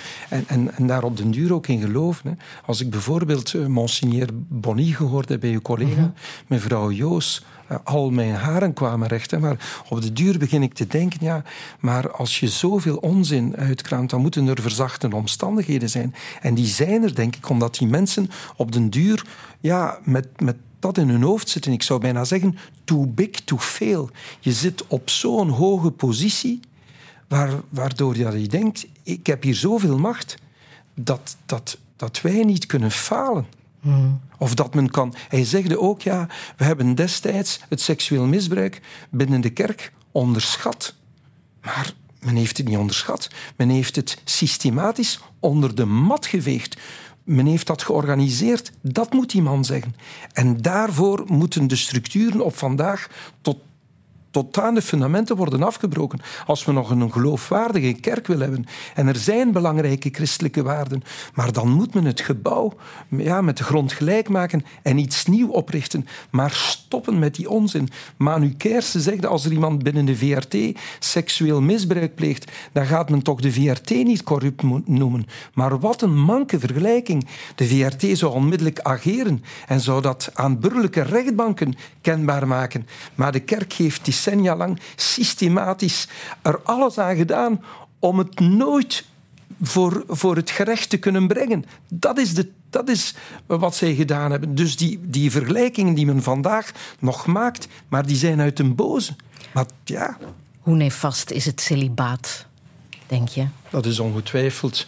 en, en, daar op den duur ook in geloven. Hè. Als ik bijvoorbeeld uh, Monseigneur Bonny gehoord heb bij uw collega, mevrouw Joos, al mijn haren kwamen recht. Maar op de duur begin ik te denken, ja, maar als je zoveel onzin uitkraamt, dan moeten er verzachte omstandigheden zijn. En die zijn er, denk ik, omdat die mensen op den duur ja, met, met dat in hun hoofd zitten. Ik zou bijna zeggen, too big to fail. Je zit op zo'n hoge positie, waardoor je denkt, ik heb hier zoveel macht, dat, dat, dat wij niet kunnen falen. Of dat men kan. Hij zegde ook, ja, we hebben destijds het seksueel misbruik binnen de kerk onderschat. Maar men heeft het niet onderschat. Men heeft het systematisch onder de mat geveegd. Men heeft dat georganiseerd. Dat moet die man zeggen. En daarvoor moeten de structuren op vandaag tot tot aan de fundamenten worden afgebroken. Als we nog een geloofwaardige kerk willen hebben. En er zijn belangrijke christelijke waarden. Maar dan moet men het gebouw ja, met de grond gelijk maken en iets nieuw oprichten. Maar stoppen met die onzin. Manu Kersen zegt, als er iemand binnen de VRT seksueel misbruik pleegt, dan gaat men toch de VRT niet corrupt noemen. Maar wat een manke vergelijking. De VRT zou onmiddellijk ageren en zou dat aan burgerlijke rechtbanken kenbaar maken. Maar de kerk geeft die decennia lang systematisch er alles aan gedaan om het nooit voor, voor het gerecht te kunnen brengen. Dat is, de, dat is wat zij gedaan hebben. Dus die, die vergelijkingen die men vandaag nog maakt, maar die zijn uit een boze. Maar ja. Hoe nefast is het celibaat, denk je? Dat is ongetwijfeld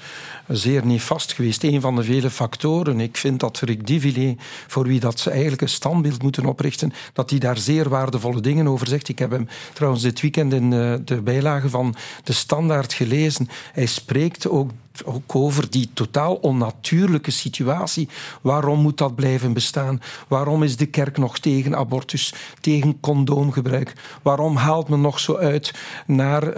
zeer nefast geweest. Een van de vele factoren. Ik vind dat Rick Divillé, voor wie dat ze eigenlijk een standbeeld moeten oprichten, dat hij daar zeer waardevolle dingen over zegt. Ik heb hem trouwens dit weekend in de bijlage van De Standaard gelezen. Hij spreekt ook ook over die totaal onnatuurlijke situatie. Waarom moet dat blijven bestaan? Waarom is de kerk nog tegen abortus, tegen condoomgebruik? Waarom haalt men nog zo uit naar uh,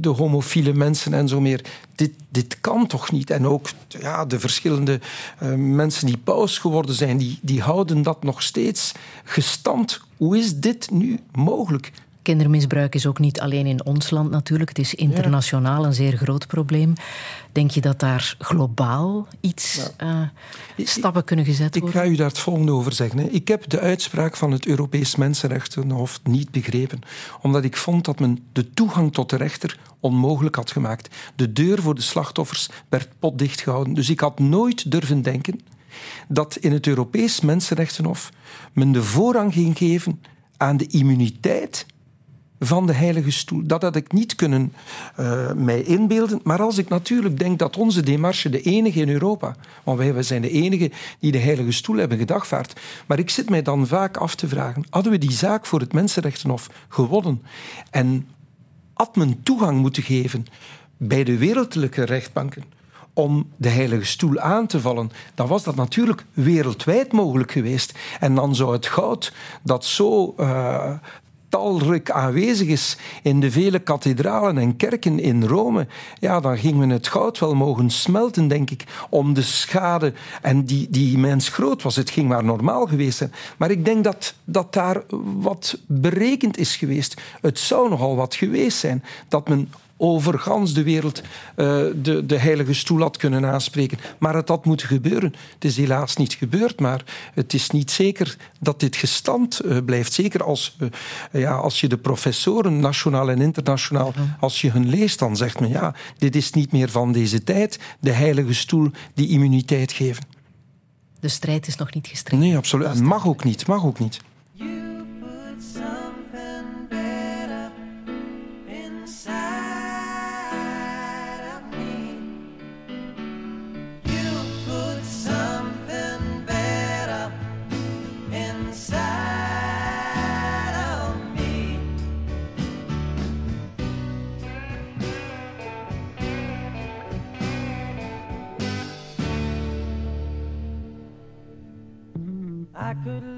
de, homofiele mensen en zo meer. Dit, dit kan toch niet? En ook ja, de verschillende uh, mensen die paus geworden zijn, die, die houden dat nog steeds gestand. Hoe is dit nu mogelijk? Kindermisbruik is ook niet alleen in ons land natuurlijk. Het is internationaal een zeer groot probleem. Denk je dat daar globaal iets ja. uh, stappen kunnen gezet worden? Ik ga u daar het volgende over zeggen. Hè. Ik heb de uitspraak van het Europees Mensenrechtenhof niet begrepen. Omdat ik vond dat men de toegang tot de rechter onmogelijk had gemaakt. De deur voor de slachtoffers werd potdicht gehouden. Dus ik had nooit durven denken dat in het Europees Mensenrechtenhof men de voorrang ging geven aan de immuniteit van de Heilige Stoel. Dat had ik niet kunnen uh, mij inbeelden. Maar als ik natuurlijk denk dat onze demarche de enige in Europa, want wij, wij zijn de enige die de Heilige Stoel hebben gedagvaard. Maar ik zit mij dan vaak af te vragen: hadden we die zaak voor het Mensenrechtenhof gewonnen en had men toegang moeten geven bij de wereldlijke rechtbanken? om de Heilige Stoel aan te vallen, dan was dat natuurlijk wereldwijd mogelijk geweest. En dan zou het goud dat zo uh, talrijk aanwezig is in de vele kathedralen en kerken in Rome, ja, dan ging men het goud wel mogen smelten, denk ik, om de schade. En die, die immens groot was. Het ging maar normaal geweest zijn. Maar ik denk dat, dat daar wat berekend is geweest. Het zou nogal wat geweest zijn dat men over gans de wereld uh, de, de heilige stoel had kunnen aanspreken. Maar het had moeten gebeuren. Het is helaas niet gebeurd, maar het is niet zeker dat dit gestand uh, blijft. Zeker als, uh, ja, als je de professoren, nationaal en internationaal, als je hun leest, dan zegt men ja, dit is niet meer van deze tijd. De heilige stoel die immuniteit geven. De strijd is nog niet gestreden. Nee, absoluut. Mag ook niet. Mag ook niet. I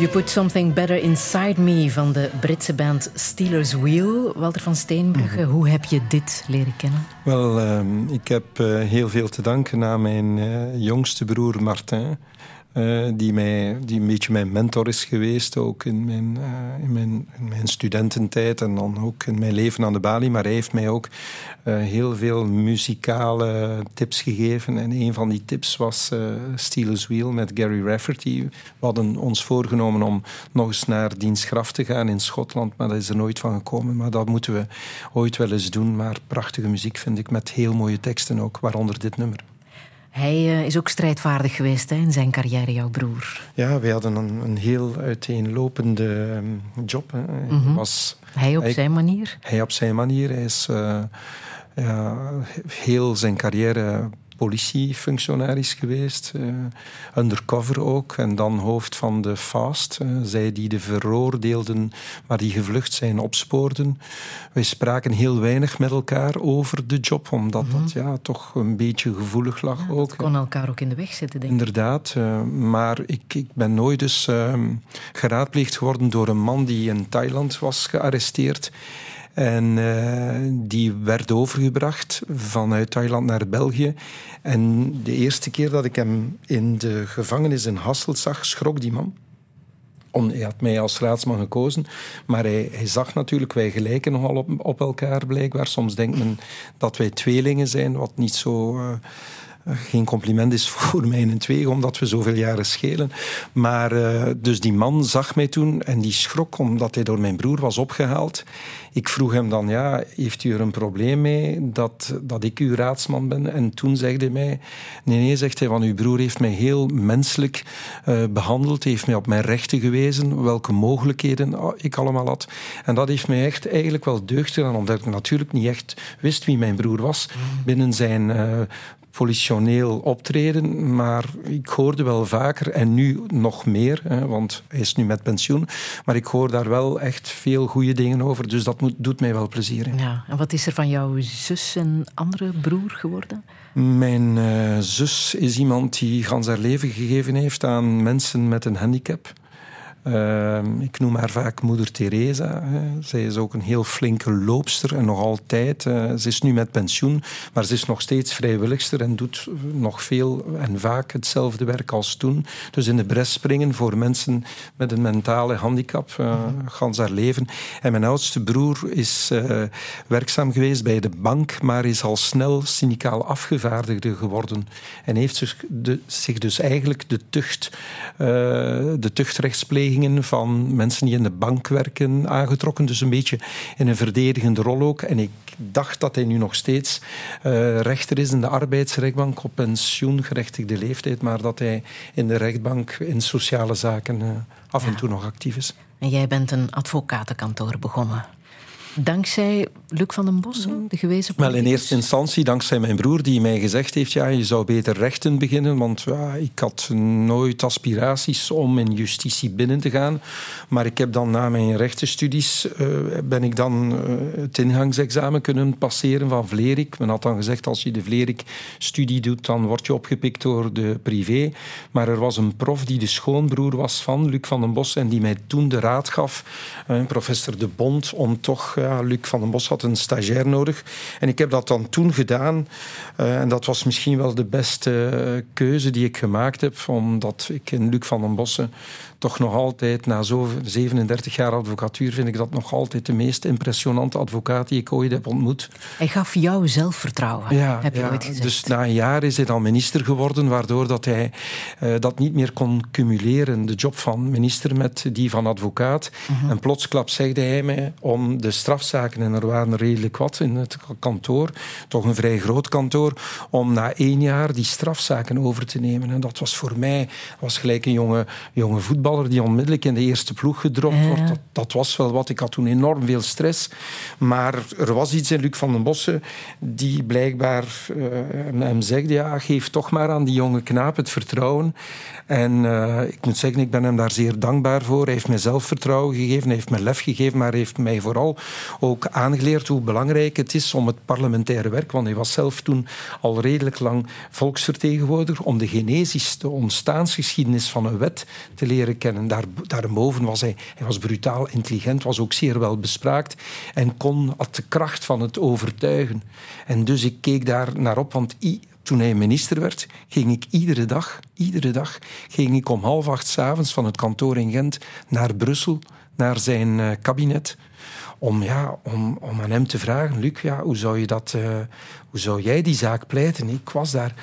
You Put Something Better Inside Me van de Britse band Steelers Wheel. Walter van Steenbrugge, hoe heb je dit leren kennen? Wel, ehm, ik heb eh, heel veel te danken aan mijn eh, jongste broer Martin. Eh, die, mij, die een beetje mijn mentor is geweest, ook in mijn, eh, in, mijn, in mijn studententijd en dan ook in mijn leven aan de balie. Maar hij heeft mij ook eh, heel veel muzikale tips gegeven. En een van die tips was Steelers Wheel met Gary Rafferty. We hadden ons voorgenomen om nog eens naar diens graf te gaan in Schotland, maar dat is er nooit van gekomen. Maar dat moeten we ooit wel eens doen. Maar prachtige muziek vind ik, met heel mooie teksten ook, waaronder dit nummer. Hij eh, is ook strijdvaardig geweest hè, in zijn carrière, jouw broer. Ja, wij hadden een, een heel uiteenlopende ehm, job. Hè. Hij Mhm. was, Hij op Hij- zijn manier. hij op zijn manier. Hij is eh, ja, heel zijn carrière politiefunctionaris geweest. eh, undercover ook. En dan hoofd van de FAST. eh, zij die de veroordeelden, maar die gevlucht zijn, opspoorden. Wij spraken heel weinig met elkaar over de job. Omdat dat ja, toch een beetje gevoelig lag ook. Kon elkaar ook in de weg zitten, denk ik. Inderdaad, eh, maar ik, ik ben nooit dus ehm, geraadpleegd geworden door een man die in Thailand was gearresteerd. En eh, die werd overgebracht vanuit Thailand naar België. En de eerste keer dat ik hem in de gevangenis in Hasselt zag, schrok die man. Om, hij had mij als raadsman gekozen, maar hij, hij zag natuurlijk, wij gelijken nogal op, elkaar blijkbaar. Soms denkt men dat wij tweelingen zijn, wat niet zo... eh, geen compliment is voor mij in twee, omdat we zoveel jaren schelen. Maar eh, dus die man zag mij toen en die schrok omdat hij door mijn broer was opgehaald. Ik vroeg hem dan, ja, heeft u er een probleem mee dat, dat ik uw raadsman ben? En toen zegt hij mij, nee, nee, zegt hij, want uw broer heeft mij heel menselijk eh, behandeld, heeft mij op mijn rechten gewezen, welke mogelijkheden ah, ik allemaal had. En dat heeft mij echt eigenlijk wel deugd gedaan, omdat ik natuurlijk niet echt wist wie mijn broer was binnen zijn eh, politioneel optreden, maar ik hoorde wel vaker en nu nog meer, hè, want hij is nu met pensioen, maar ik hoor daar wel echt veel goede dingen over, dus dat moet, doet mij wel plezier. hè. Ja. En wat is er van jouw zus en andere broer geworden? Mijn eh, zus is iemand die gans haar leven gegeven heeft aan mensen met een handicap. Ehm, ik noem haar vaak moeder Teresa. Zij is ook een heel flinke loopster en nog altijd. eh, ze is nu met pensioen, maar ze is nog steeds vrijwilligster en doet nog veel en vaak hetzelfde werk als toen. Dus in de bres springen voor mensen met een mentale handicap, eh gans haar leven. En mijn oudste broer is eh, werkzaam geweest bij de bank, maar is al snel synicaal afgevaardigde geworden. En heeft zich, de, zich dus eigenlijk de tucht, de van mensen die in de bank werken aangetrokken. Dus een beetje in een verdedigende rol ook. En ik dacht dat hij nu nog steeds eh, rechter is in de arbeidsrechtbank op pensioengerechtigde leeftijd, maar dat hij in de rechtbank in sociale zaken eh, af en toe nog actief is. En jij bent een advocatenkantoor begonnen. Dankzij Luc van den Bos, de gewezen Wel, in politicus? eerste instantie dankzij mijn broer die mij gezegd heeft, ja, je zou beter rechten beginnen, want ja, ik had nooit aspiraties om in justitie binnen te gaan. Maar ik heb dan na mijn rechtenstudies, eh, ben ik dan eh, het ingangsexamen kunnen passeren van Vlerik. Men had dan gezegd, als je de Vlerik-studie doet, dan word je opgepikt door de privé. Maar er was een prof die de schoonbroer was van Luc van den Bos en die mij toen de raad gaf, eh, professor De Bond, om toch, ja, Luc van den Bos had een stagiair nodig. En ik heb dat dan toen gedaan. Eh, en dat was misschien wel de beste eh, keuze die ik gemaakt heb, omdat ik in Luc van den Bossen toch nog altijd, na zo 37 jaar advocatuur, vind ik dat nog altijd de meest impressionante advocaat die ik ooit heb ontmoet. Hij gaf jou zelfvertrouwen, heb je ooit gezegd. dus na een jaar is hij dan minister geworden, waardoor dat hij eh, dat niet meer kon cumuleren, de job van minister met die van advocaat. Mhm. En plotsklap zegde hij mij om de strafzaken, en er waren redelijk wat in het kantoor, toch een vrij groot kantoor, om na één jaar die strafzaken over te nemen. En dat was voor mij was gelijk een jonge, jonge voetballer die onmiddellijk in de eerste ploeg gedropt Ja. wordt. Dat, dat was wel wat. Ik had toen enorm veel stress. Maar er was iets in Luc van den Bossen die blijkbaar eh, hem zegde, ja, geef toch maar aan die jonge knaap het vertrouwen. En eh, ik moet zeggen, ik ben hem daar zeer dankbaar voor. Hij heeft mij zelfvertrouwen gegeven, hij heeft me lef gegeven, maar hij heeft mij vooral ook aangeleerd hoe belangrijk het is om het parlementaire werk, want hij was zelf toen al redelijk lang volksvertegenwoordiger, om de genesis, de ontstaansgeschiedenis van een wet te leren kennen. Daar, daarboven was hij, hij was brutaal intelligent, was ook zeer wel bespraakt en kon, had de kracht van het overtuigen. En dus ik keek daar naar op, want i- toen hij minister werd, ging ik iedere dag, iedere dag, ging ik om half acht 's avonds van het kantoor in Gent naar Brussel, naar zijn eh, kabinet, om, ja, om, om aan hem te vragen, Luc, ja, hoe, zou je dat, eh, hoe zou jij die zaak pleiten? Ik was daar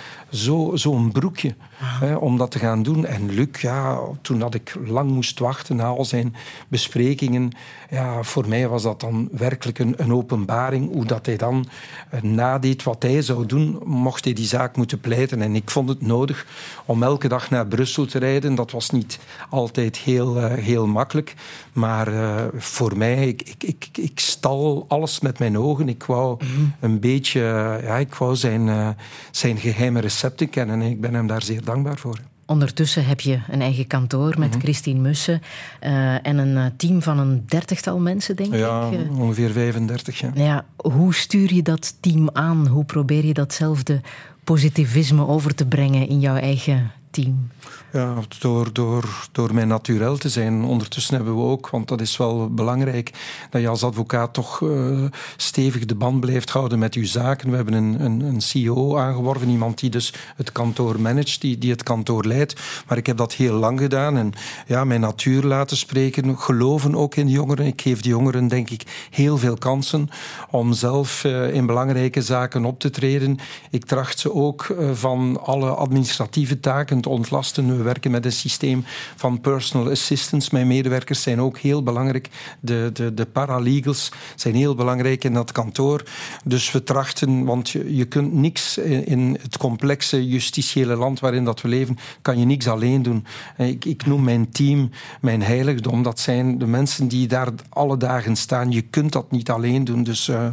zo'n broekje hè, om dat te gaan doen. En Luc, ja, toen dat ik lang moest wachten na al zijn besprekingen, ja, voor mij was dat dan werkelijk een, een openbaring. Hoe dat hij dan eh, nadeed wat hij zou doen, mocht hij die zaak moeten pleiten. En ik vond het nodig om elke dag naar Brussel te rijden. Dat was niet altijd heel, eh, heel makkelijk. Maar eh, voor mij, ik, ik, ik, ik stal alles met mijn ogen. Ik wou een beetje, ja, ik wou zijn, zijn geheime recepten kennen. En ik ben hem daar zeer dankbaar voor. Ondertussen heb je een eigen kantoor met Mhm. Christine Mussen eh, en een eh, team van een dertigtal mensen, denk Ja, ik. Eh, ongeveer 35. Ja. ja, hoe stuur je dat team aan? Hoe probeer je datzelfde positivisme over te brengen in jouw eigen team? Ja, door, door, door mijn naturel te zijn. Ondertussen hebben we ook, want dat is wel belangrijk, dat je als advocaat toch eh, stevig de band blijft houden met je zaken. We hebben een, een, een CEO aangeworven, iemand die dus het kantoor managt, die, die het kantoor leidt. Maar ik heb dat heel lang gedaan en ja, mijn natuur laten spreken, geloven ook in de jongeren. Ik geef de jongeren, denk ik, heel veel kansen om zelf eh, in belangrijke zaken op te treden. Ik tracht ze ook eh, van alle administratieve taken te ontlasten. We werken met een systeem van personal assistance. Mijn medewerkers zijn ook heel belangrijk. De, de, de paralegals zijn heel belangrijk in dat kantoor. Dus we trachten, want je, je kunt niks in het complexe justitiële land waarin dat we leven, kan je niks alleen doen. Ik, ik noem mijn team mijn heiligdom. Dat zijn de mensen die daar alle dagen staan. Je kunt dat niet alleen doen. Dus uh,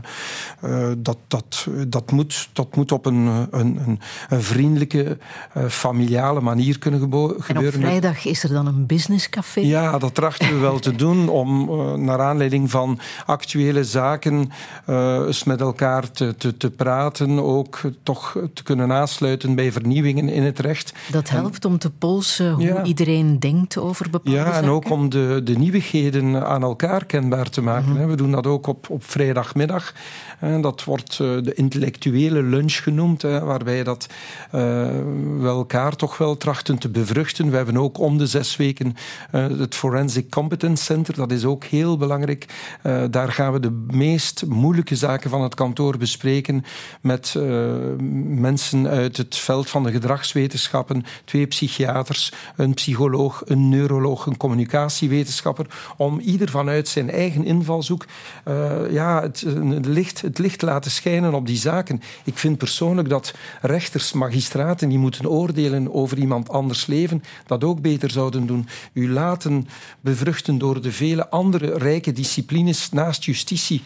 uh, dat, dat, dat, moet, dat moet op een, een, een, een vriendelijke, uh, familiale manier kunnen gebeuren. En op vrijdag is er dan een businesscafé? Ja, dat trachten we wel te (laughs) doen om naar aanleiding van actuele zaken eens met elkaar te, te, te praten. Ook toch te kunnen aansluiten bij vernieuwingen in het recht. Dat helpt en, om te polsen hoe ja. iedereen denkt over bepaalde ja, zaken? en ook om de, de nieuwigheden aan elkaar kenbaar te maken. Mm -hmm. We doen dat ook op, op vrijdagmiddag. Dat wordt de intellectuele lunch genoemd, waarbij dat uh, we elkaar toch wel trachten te bevruchten. We hebben ook om de zes weken uh, het Forensic Competence Center. Dat is ook heel belangrijk. Uh, daar gaan we de meest moeilijke zaken van het kantoor bespreken met mensen uit het veld van de gedragswetenschappen, twee psychiaters, een psycholoog, een neuroloog, een communicatiewetenschapper, om ieder vanuit zijn eigen invalshoek ja, het, het licht het licht laten schijnen op die zaken. Ik vind persoonlijk dat rechters, magistraten die moeten oordelen over iemand anders leven, dat ook beter zouden doen. U laten bevruchten door de vele andere rijke disciplines naast justitie.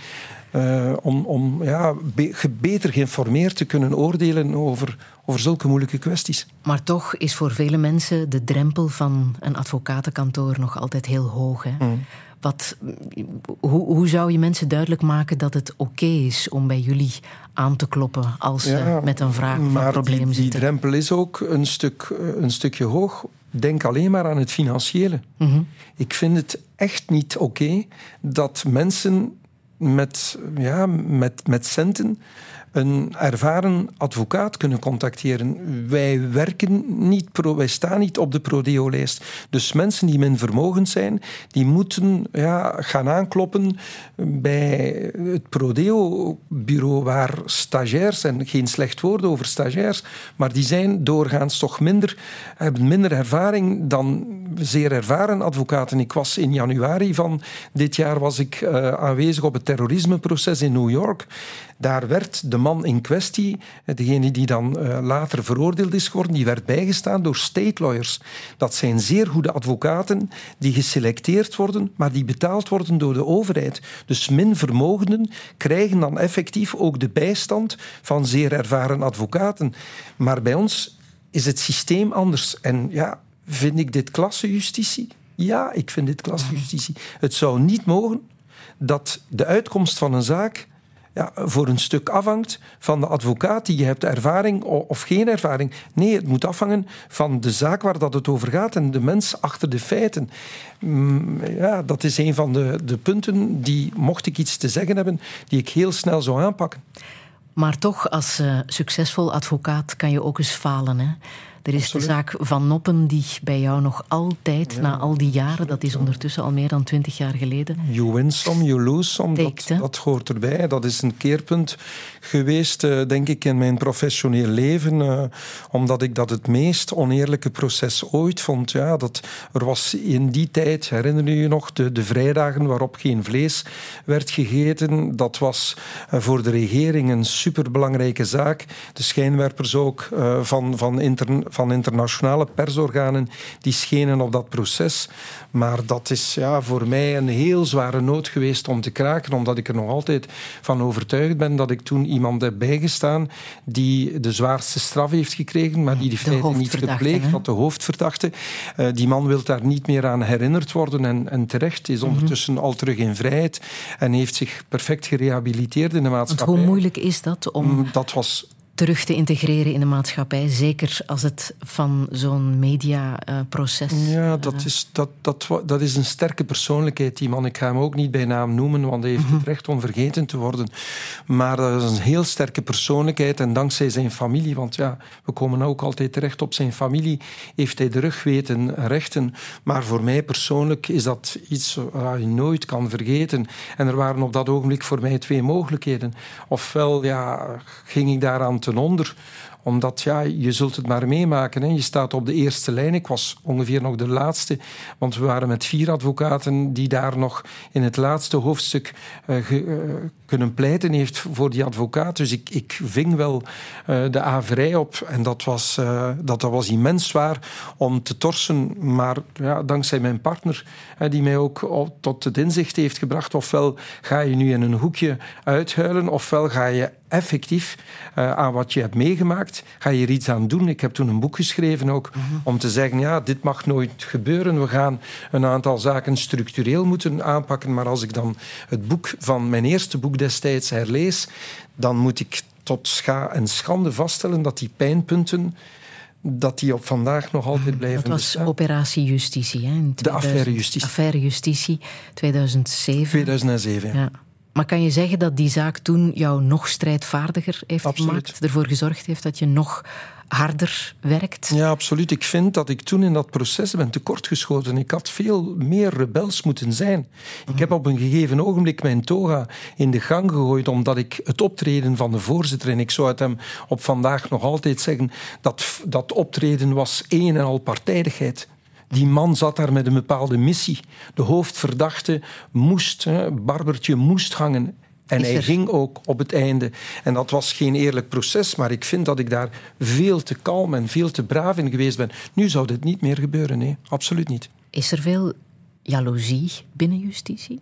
Uh, om, om ja, be beter geïnformeerd te kunnen oordelen over, over zulke moeilijke kwesties. Maar toch is voor vele mensen de drempel van een advocatenkantoor nog altijd heel hoog. Hè? Mm. Wat, hoe, hoe, zou je mensen duidelijk maken dat het oké okay is om bij jullie aan te kloppen als ze ja, met een vraag of een probleem die, die zitten? Die drempel is ook een, stuk, een stukje hoog. Denk alleen maar aan het financiële. Mm -hmm. Ik vind het echt niet oké okay dat mensen met, ja, met, met centen een ervaren advocaat kunnen contacteren. Wij werken niet, pro, wij staan niet op de Prodeo-lijst. Dus mensen die min vermogend zijn, die moeten ja, gaan aankloppen bij het Prodeo-bureau, waar stagiairs, en geen slecht woord over stagiairs, maar die zijn doorgaans toch minder, hebben minder ervaring dan zeer ervaren advocaten. Ik was in januari van dit jaar was ik uh, aanwezig op het terrorismeproces in New York. Daar werd de man in kwestie, degene die dan uh, later veroordeeld is geworden, die werd bijgestaan door state lawyers. Dat zijn zeer goede advocaten die geselecteerd worden, maar die betaald worden door de overheid. Dus min vermogenden krijgen dan effectief ook de bijstand van zeer ervaren advocaten. Maar bij ons is het systeem anders. En ja, vind ik dit klassejustitie? Ja, ik vind dit klassejustitie. Het zou niet mogen dat de uitkomst van een zaak ja, voor een stuk afhangt van de advocaat die je hebt ervaring of geen ervaring. Nee, het moet afhangen van de zaak waar dat het over gaat en de mens achter de feiten. Mm, ja, dat is een van de, de punten die, mocht ik iets te zeggen hebben, die ik heel snel zou aanpakken. Maar toch, als uh, succesvol advocaat kan je ook eens falen. Hè? Er is de zaak van Noppen die bij jou nog altijd, na al die jaren, dat is ondertussen al meer dan twintig jaar geleden. You win some, you lose some, dat, dat, hoort erbij. Dat is een keerpunt geweest, uh, denk ik, in mijn professioneel leven. Uh, omdat ik dat het meest oneerlijke proces ooit vond. Ja, dat, er was in die tijd, herinner je je nog, de, de vrijdagen waarop geen vlees werd gegeten. Dat was uh, voor de regering een superbelangrijke zaak. De schijnwerpers ook van, van, intern, van internationale persorganen die schenen op dat proces. Maar dat is ja, voor mij een heel zware nood geweest om te kraken, omdat ik er nog altijd van overtuigd ben dat ik toen iemand heb bijgestaan die de zwaarste straf heeft gekregen, maar die die feiten niet gepleegd had, de hoofdverdachte. Uh, die man wil daar niet meer aan herinnerd worden en, en terecht is ondertussen mm -hmm. al terug in vrijheid en heeft zich perfect gerehabiliteerd in de maatschappij. Want hoe moeilijk is dat om... Mm, dat was terug te integreren in de maatschappij. Zeker als het van zo'n mediaproces... Uh, ja, dat is, dat, dat, dat is een sterke persoonlijkheid, die man. Ik ga hem ook niet bij naam noemen, want hij heeft het mhm. recht om vergeten te worden. Maar dat is een heel sterke persoonlijkheid en dankzij zijn familie, want ja, we komen ook altijd terecht op zijn familie, heeft hij de rug weten rechten. Maar voor mij persoonlijk is dat iets wat je nooit kan vergeten. En er waren op dat ogenblik voor mij twee mogelijkheden. Ofwel ja, ging ik daaraan onder omdat ja, je zult het maar meemaken. Hè. Je staat op de eerste lijn. Ik was ongeveer nog de laatste, want we waren met vier advocaten die daar nog in het laatste hoofdstuk uh, kunnen pleiten heeft voor die advocaat. Dus ik, ik ving wel uh, de averij op en dat was, dat, dat was immens zwaar om te torsen. Maar ja, dankzij mijn partner, die mij ook tot het inzicht heeft gebracht, ofwel ga je nu in een hoekje uithuilen, ofwel ga je effectief uh, aan wat je hebt meegemaakt, ga je er iets aan doen. Ik heb toen een boek geschreven ook mm -hmm. om te zeggen, ja, dit mag nooit gebeuren. We gaan een aantal zaken structureel moeten aanpakken. Maar als ik dan het boek van mijn eerste boek destijds herlees, dan moet ik tot scha en schande vaststellen dat die pijnpunten dat die op vandaag nog altijd blijven Dat was bestaan. operatie justitie. Hè, in 2000, de affaire justitie. Affaire justitie, 2007. 2007, ja. Maar kan je zeggen dat die zaak toen jou nog strijdvaardiger heeft absoluut. gemaakt? Ervoor gezorgd heeft dat je nog harder werkt? Ja, absoluut. Ik vind dat ik toen in dat proces ben tekortgeschoten. Ik had veel meer rebels moeten zijn. Ik heb op een gegeven ogenblik mijn toga in de gang gegooid omdat ik het optreden van de voorzitter, en ik zou het hem op vandaag nog altijd zeggen, dat dat optreden was een en al partijdigheid. Die man zat daar met een bepaalde missie. De hoofdverdachte moest, hè, Barbertje moest hangen. En hij ging ook op het einde. En dat was geen eerlijk proces, maar ik vind dat ik daar veel te kalm en veel te braaf in geweest ben. Nu zou dit niet meer gebeuren, nee, absoluut niet. Is er veel jaloezie binnen justitie?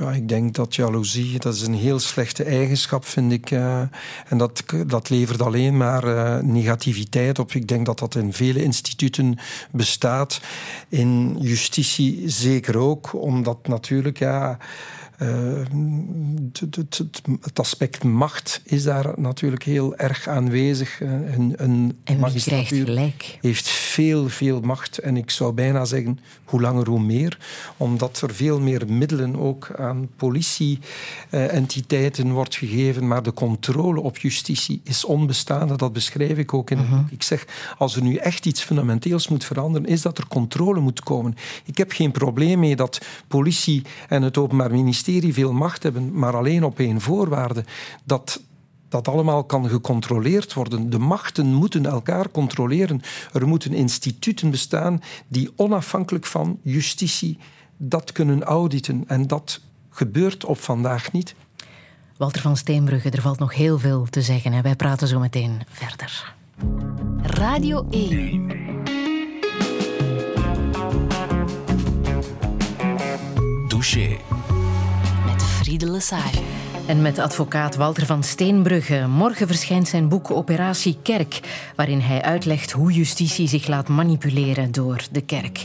Ja, ik denk dat jaloezie, dat is een heel slechte eigenschap, vind ik. Uh, en dat, dat levert alleen maar uh, negativiteit op. Ik denk dat dat in vele instituten bestaat. In justitie zeker ook, omdat natuurlijk, ja... het, het, aspect macht is daar natuurlijk heel erg aanwezig. Een, een en wie krijgt gelijk? Heeft veel, veel macht. En ik zou bijna zeggen, hoe langer hoe meer. Omdat er veel meer middelen ook aan politie-entiteiten wordt gegeven. Maar de controle op justitie is onbestaande. Dat beschrijf ik ook in het boek. Ik zeg, als er nu echt iets fundamenteels moet veranderen, is dat er controle moet komen. Ik heb geen probleem mee dat politie en het Openbaar Ministerie veel macht hebben, maar alleen op één voorwaarde. Dat dat allemaal kan gecontroleerd worden. De machten moeten elkaar controleren. Er moeten instituten bestaan die onafhankelijk van justitie dat kunnen auditen. En dat gebeurt op vandaag niet. Walter van Steenbrugge, er valt nog heel veel te zeggen. En wij praten zo meteen verder. Radio 1. Lesage. En met advocaat Walter van Steenbrugge. Morgen verschijnt zijn boek Operatie Kerk, waarin hij uitlegt hoe justitie zich laat manipuleren door de kerk.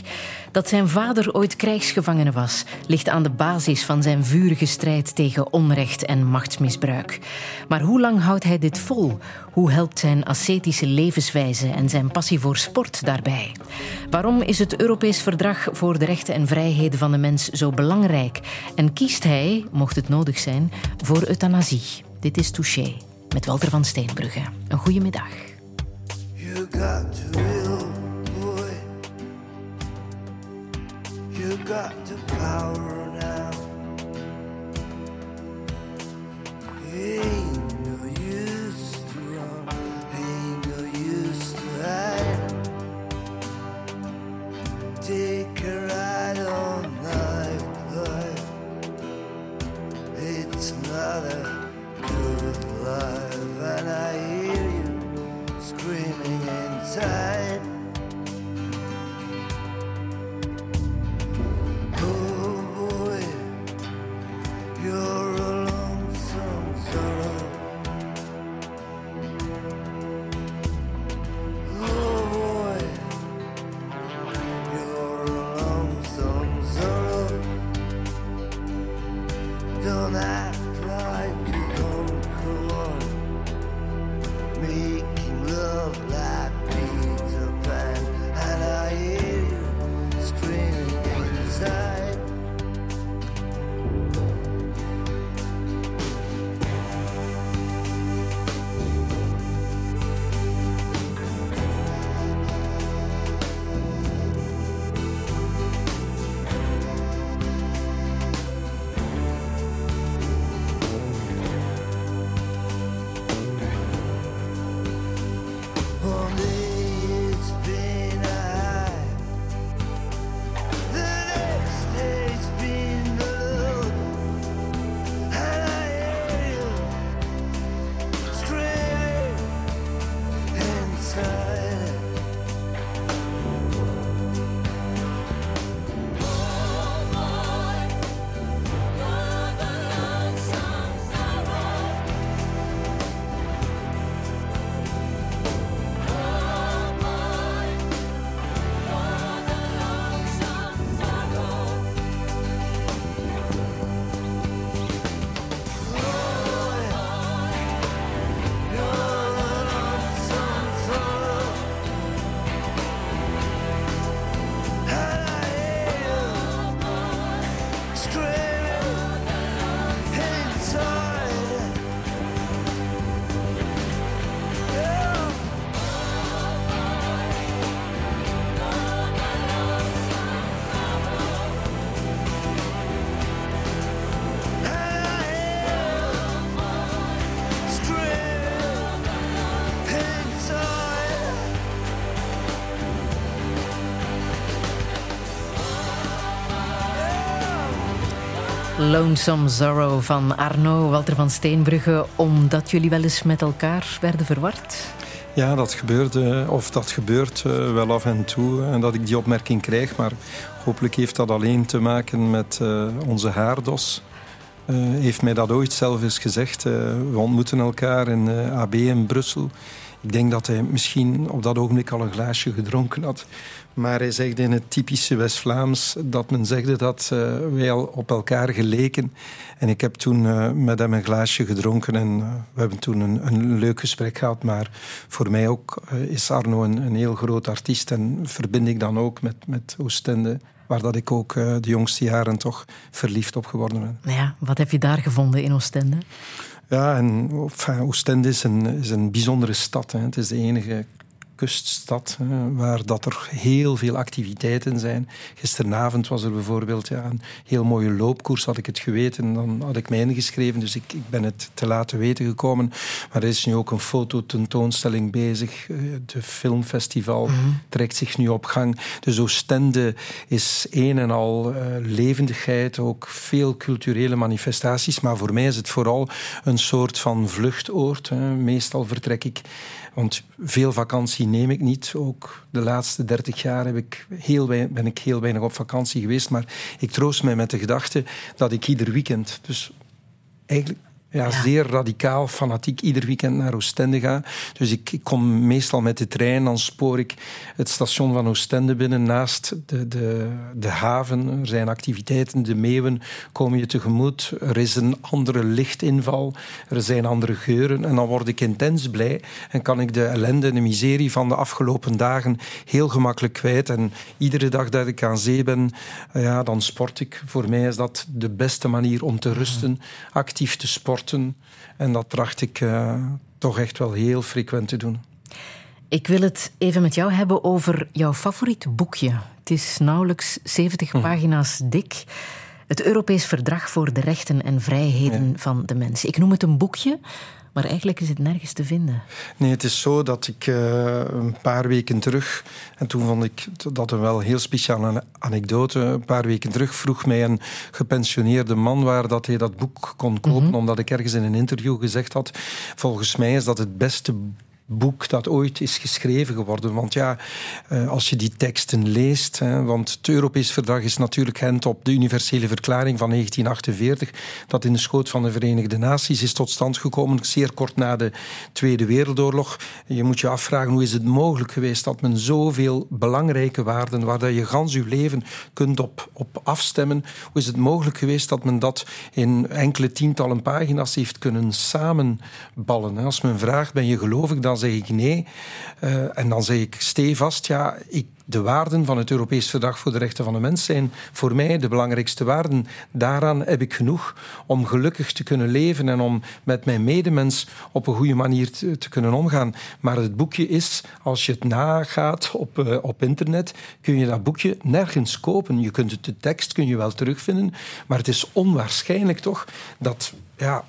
Dat zijn vader ooit krijgsgevangene was, ligt aan de basis van zijn vurige strijd tegen onrecht en machtsmisbruik. Maar hoe lang houdt hij dit vol? Hoe helpt zijn ascetische levenswijze en zijn passie voor sport daarbij? Waarom is het Europees Verdrag voor de Rechten en Vrijheden van de Mens zo belangrijk? En kiest hij, mocht het nodig zijn, voor euthanasie? Dit is Touché met Walter van Steenbrugge. Een goede middag. Got the power now. Ain't no use to run, ain't no use to hide. Take a ride on night life. It's not a good life, and I hear you screaming inside. Lonesome Zorro van Arno Walter van Steenbrugge, omdat jullie wel eens met elkaar werden verward? Ja, dat gebeurde, of dat gebeurt eh, wel af en toe. En dat ik die opmerking krijg. Maar hopelijk heeft dat alleen te maken met eh, onze haardos. Eh, heeft mij dat ooit zelf eens gezegd. Eh, we ontmoeten elkaar in eh, AB in Brussel. Ik denk dat hij misschien op dat ogenblik al een glaasje gedronken had. Maar hij zegt in het typische West-Vlaams dat men zegde dat eh, wij al op elkaar geleken. En ik heb toen eh, met hem een glaasje gedronken en eh, we hebben toen een, een leuk gesprek gehad. Maar voor mij ook is Arno een, een heel groot artiest en verbind ik dan ook met, met Oostende, waar dat ik ook de jongste jaren toch verliefd op geworden ben. Nou Ja, wat heb je daar gevonden in Oostende? Ja, en enfin, Oostende is een, is een bijzondere stad. Hè. Het is de enige kuststad hè, waar dat er heel veel activiteiten zijn. Gisteravond was er bijvoorbeeld ja, een heel mooie loopkoers. Had ik het geweten, dan had ik mij ingeschreven. Dus ik, ik ben het te laten weten gekomen. Maar er is nu ook een fototentoonstelling bezig. Eh, De filmfestival trekt zich nu op gang. Dus Oostende is een en al eh, levendigheid. Ook veel culturele manifestaties. Maar voor mij is het vooral een soort van vluchtoord. Hè. Meestal vertrek ik want veel vakantie neem ik niet. Ook de laatste dertig jaar heb ik heel ben ik heel weinig op vakantie geweest. Maar ik troost mij met de gedachte dat ik ieder weekend... Dus eigenlijk ja, zeer radicaal, fanatiek ieder weekend naar Oostende ga. Dus ik, ik, kom meestal met de trein, dan spoor ik het station van Oostende binnen naast de, de, de haven. Er zijn activiteiten, de meeuwen komen je tegemoet. Er is een andere lichtinval, er zijn andere geuren. En dan word ik intens blij en kan ik de ellende en de miserie van de afgelopen dagen heel gemakkelijk kwijt. En iedere dag dat ik aan zee ben, ja, dan sport ik. Voor mij is dat de beste manier om te rusten, actief te sporten. En dat tracht ik uh, toch echt wel heel frequent te doen. Ik wil het even met jou hebben over jouw favoriete boekje. Het is nauwelijks 70 hm. pagina's dik. Het Europees Verdrag voor de Rechten en Vrijheden ja. van de Mens. Ik noem het een boekje, maar eigenlijk is het nergens te vinden. Nee, het is zo dat ik uh, een paar weken terug, en toen vond ik dat een wel heel speciale anekdote, een paar weken terug vroeg mij een gepensioneerde man waar dat hij dat boek kon kopen, mm -hmm. omdat ik ergens in een interview gezegd had, volgens mij is dat het beste boek dat ooit is geschreven geworden. Want ja, eh, als je die teksten leest, hè, want het Europees Verdrag is natuurlijk hent op de Universele Verklaring van 1948, dat in de schoot van de Verenigde Naties is tot stand gekomen, zeer kort na de Tweede Wereldoorlog. Je moet je afvragen, hoe is het mogelijk geweest dat men zoveel belangrijke waarden, waar dat je gans je leven kunt op, op afstemmen, hoe is het mogelijk geweest dat men dat in enkele tientallen pagina's heeft kunnen samenballen? Als men vraagt, ben je gelovig, dan dan zeg ik nee. Uh, en dan zeg ik stevast, ja, ik, de waarden van het Europees Verdrag voor de Rechten van de Mens zijn voor mij de belangrijkste waarden. Daaraan heb ik genoeg om gelukkig te kunnen leven en om met mijn medemens op een goede manier te, kunnen omgaan. Maar het boekje is, als je het nagaat op, uh, op internet, kun je dat boekje nergens kopen. Je kunt de tekst kun je wel terugvinden, maar het is onwaarschijnlijk toch dat ja,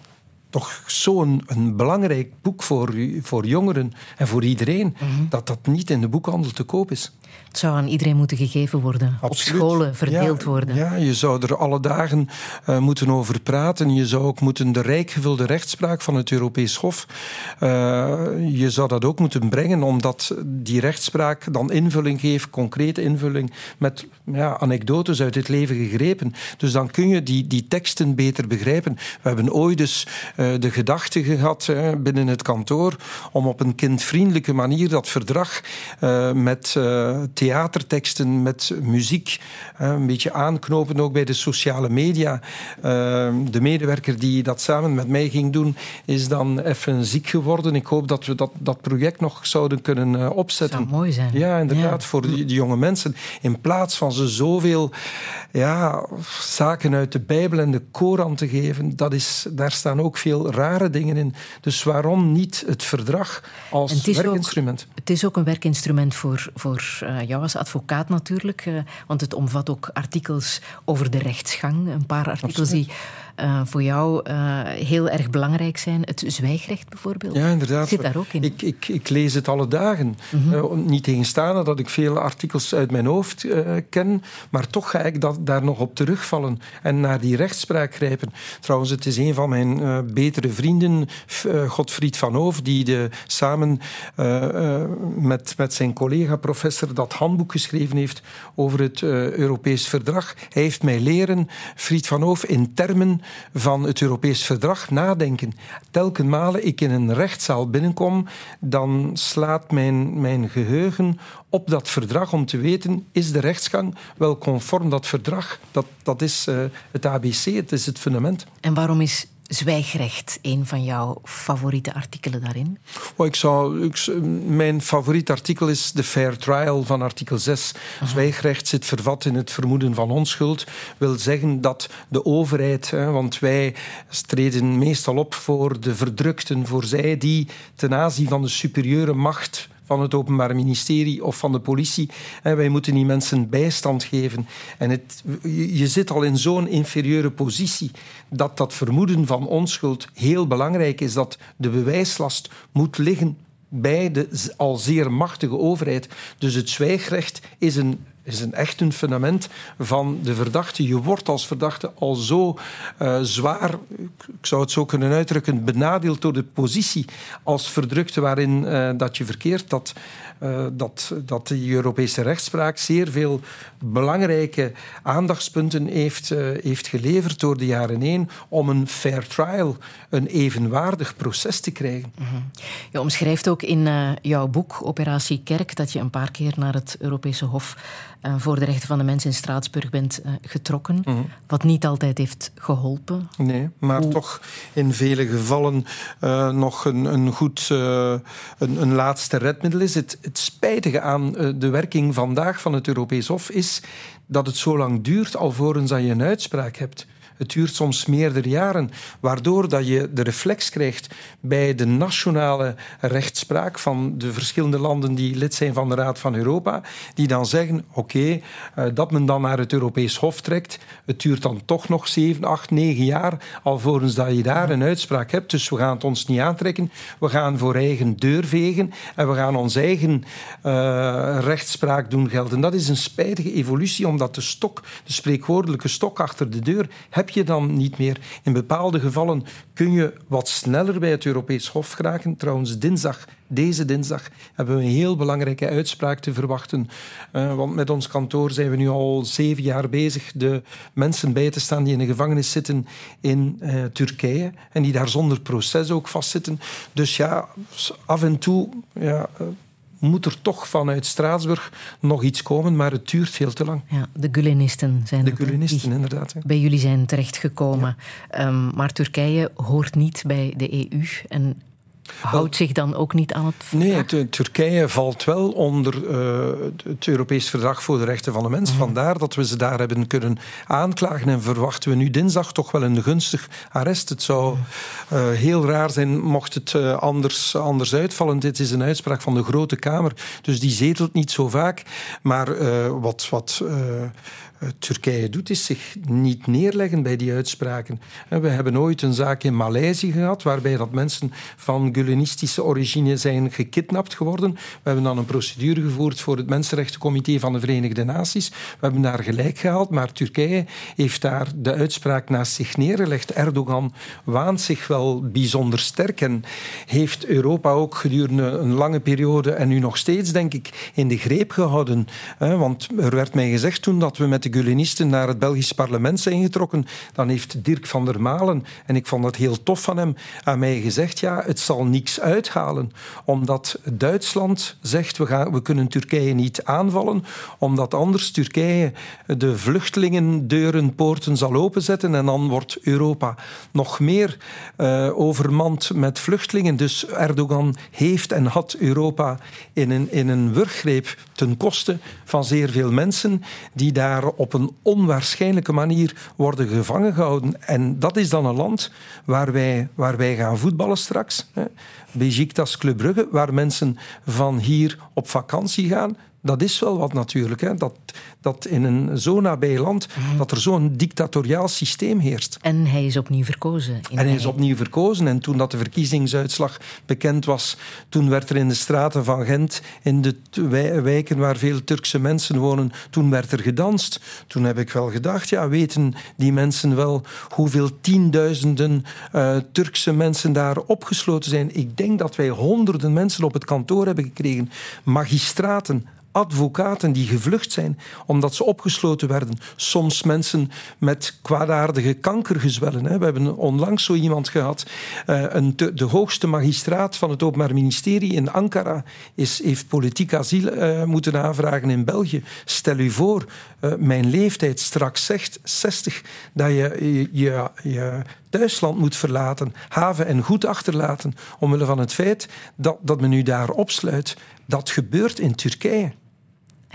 toch zo'n een belangrijk boek voor, voor jongeren en voor iedereen, mm -hmm. dat dat niet in de boekhandel te koop is. Het zou aan iedereen moeten gegeven worden, Absoluut. op scholen verdeeld ja, worden. Ja, je zou er alle dagen uh, moeten over praten. Je zou ook moeten de rijkgevulde rechtspraak van het Europees Hof, uh, je zou dat ook moeten brengen, omdat die rechtspraak dan invulling geeft, concrete invulling, met ja, anekdotes uit het leven gegrepen. Dus dan kun je die, die teksten beter begrijpen. We hebben ooit dus uh, de gedachte gehad binnen het kantoor om op een kindvriendelijke manier dat verdrag met theaterteksten, met muziek. Een beetje aanknopen ook bij de sociale media. De medewerker die dat samen met mij ging doen, is dan even ziek geworden. Ik hoop dat we dat, dat project nog zouden kunnen opzetten. Dat zou mooi zijn. Ja, inderdaad, ja. voor die, die, jonge mensen. In plaats van ze zoveel ja, zaken uit de Bijbel en de Koran te geven, dat is, daar staan ook veel rare dingen in. Dus waarom niet het verdrag als het werkinstrument? Ook, het is ook een werkinstrument voor, voor uh, jou als advocaat natuurlijk, uh, want het omvat ook artikels over de rechtsgang. Een paar artikels die uh, voor jou uh, heel erg belangrijk zijn. Het zwijgrecht bijvoorbeeld. Ja, inderdaad. Zit daar ook in? Ik, ik, ik lees het alle dagen. Mm -hmm. uh, niet tegenstaande dat ik veel artikels uit mijn hoofd ken, maar toch ga ik dat, daar nog op terugvallen en naar die rechtspraak grijpen. Trouwens, het is een van mijn betere vrienden, Godfried van Hoof, die de, samen met, met zijn collega-professor dat handboek geschreven heeft over het Europees Verdrag. Hij heeft mij leren, Fried van Hoof, in termen van het Europees Verdrag nadenken. Telkens malen ik in een rechtszaal binnenkom, dan slaat mijn, mijn geheugen op dat verdrag om te weten, is de rechtsgang wel conform dat verdrag? Dat, dat is uh, het ABC, het is het fundament. En waarom is Zwijgrecht een van jouw favoriete artikelen daarin? Oh, ik zou, ik, mijn favoriet artikel is de Fair Trial van artikel 6. Aha. Zwijgrecht zit vervat in het vermoeden van onschuld. Wil zeggen dat de overheid, hè, want wij treden meestal op voor de verdrukten, voor zij die ten aanzien van de superieure macht van het Openbaar Ministerie of van de politie. Wij moeten die mensen bijstand geven. En het, je zit al in zo'n inferieure positie dat dat vermoeden van onschuld heel belangrijk is. Dat de bewijslast moet liggen bij de al zeer machtige overheid. Dus het zwijgrecht is een is een echt een fundament van de verdachte. Je wordt als verdachte al zo uh, zwaar, ik zou het zo kunnen uitdrukken, benadeeld door de positie als verdrukte waarin uh, dat je verkeert, dat uh, dat, dat de Europese rechtspraak zeer veel belangrijke aandachtspunten heeft, heeft geleverd door de jaren heen om een fair trial, een evenwaardig proces te krijgen. -hmm. Je omschrijft ook in jouw boek Operatie Kerk dat je een paar keer naar het Europese Hof voor de rechten van de mens in Straatsburg bent getrokken, mm -hmm. wat niet altijd heeft geholpen. Nee, maar Hoe... toch in vele gevallen nog een, een goed een, een laatste redmiddel is. Het, het spijtige aan de werking vandaag van het Europees Hof is dat het zo lang duurt alvorens dat je een uitspraak hebt. Het duurt soms meerdere jaren, waardoor dat je de reflex krijgt bij de nationale rechtspraak van de verschillende landen die lid zijn van de Raad van Europa, die dan zeggen, oké, uh, dat men dan naar het Europees Hof trekt, het duurt dan toch nog 7, 8, 9 jaar alvorens dat je daar een uitspraak hebt, dus we gaan het ons niet aantrekken, we gaan voor eigen deur vegen en we gaan onze eigen uh, rechtspraak doen gelden. Dat is een spijtige evolutie, omdat de stok, de spreekwoordelijke stok achter de deur, je dan niet meer. In bepaalde gevallen kun je wat sneller bij het Europees Hof geraken. Trouwens, dinsdag, deze dinsdag, hebben we een heel belangrijke uitspraak te verwachten. Uh, want met ons kantoor zijn we nu al zeven jaar bezig de mensen bij te staan die in de gevangenis zitten in uh, Turkije en die daar zonder proces ook vastzitten. Dus ja, af en toe... Ja, uh, moet er toch vanuit Straatsburg nog iets komen, maar het duurt veel te lang. Ja, de Gulenisten zijn De Gulenisten, inderdaad. Ja. Bij jullie zijn terechtgekomen. Ja. Um, maar Turkije hoort niet bij de EU en houdt zich dan ook niet aan het verdrag? Nee, Turkije valt wel onder uh, het Europees Verdrag voor de Rechten van de Mens. Mm. Vandaar dat we ze daar hebben kunnen aanklagen en verwachten we nu dinsdag toch wel een gunstig arrest. Het zou uh, heel raar zijn mocht het uh, anders, anders uitvallen. Dit is een uitspraak van de Grote Kamer, dus die zetelt niet zo vaak. Maar wat... wat Turkije doet, is zich niet neerleggen bij die uitspraken. We hebben ooit een zaak in Maleisië gehad, waarbij dat mensen van Gulenistische origine zijn gekidnapt geworden. We hebben dan een procedure gevoerd voor het Mensenrechtencomité van de Verenigde Naties. We hebben daar gelijk gehaald, maar Turkije heeft daar de uitspraak naast zich neergelegd. Erdogan waant zich wel bijzonder sterk en heeft Europa ook gedurende een lange periode en nu nog steeds, denk ik, in de greep gehouden. Want er werd mij gezegd toen dat we met de Gulenisten naar het Belgisch parlement zijn getrokken, dan heeft Dirk van der Malen, en ik vond dat heel tof van hem, aan mij gezegd, ja, het zal niks uithalen, omdat Duitsland zegt, we, gaan, we kunnen Turkije niet aanvallen, omdat anders Turkije de vluchtelingendeuren, poorten zal openzetten en dan wordt Europa nog meer uh, overmand met vluchtelingen. Dus Erdogan heeft en had Europa in een, in een wurggreep ten koste van zeer veel mensen die daar op een onwaarschijnlijke manier worden gevangen gehouden. En dat is dan een land waar wij, waar wij gaan voetballen straks. Besiktas Club Brugge, waar mensen van hier op vakantie gaan. Dat is wel wat natuurlijk. Hè? Dat, dat in een zo nabij land mm. dat er zo'n dictatoriaal systeem heerst. En hij is opnieuw verkozen. en hij is opnieuw verkozen. En toen dat de verkiezingsuitslag bekend was, toen werd er in de straten van Gent, in de wijken waar veel Turkse mensen wonen, toen werd er gedanst. Toen heb ik wel gedacht, ja, weten die mensen wel hoeveel tienduizenden uh, Turkse mensen daar opgesloten zijn? Ik denk dat wij honderden mensen op het kantoor hebben gekregen. Magistraten, advocaten die gevlucht zijn omdat ze opgesloten werden. Soms mensen met kwaadaardige kankergezwellen. We hebben onlangs zo iemand gehad. Een, de hoogste magistraat van het Openbaar Ministerie in Ankara is, heeft politiek asiel uh, moeten aanvragen in België. Stel u voor, uh, mijn leeftijd straks zegt 60, dat je je, je, je thuisland moet verlaten, haven en goed achterlaten, omwille van het feit dat, dat men u daar opsluit. Dat gebeurt in Turkije.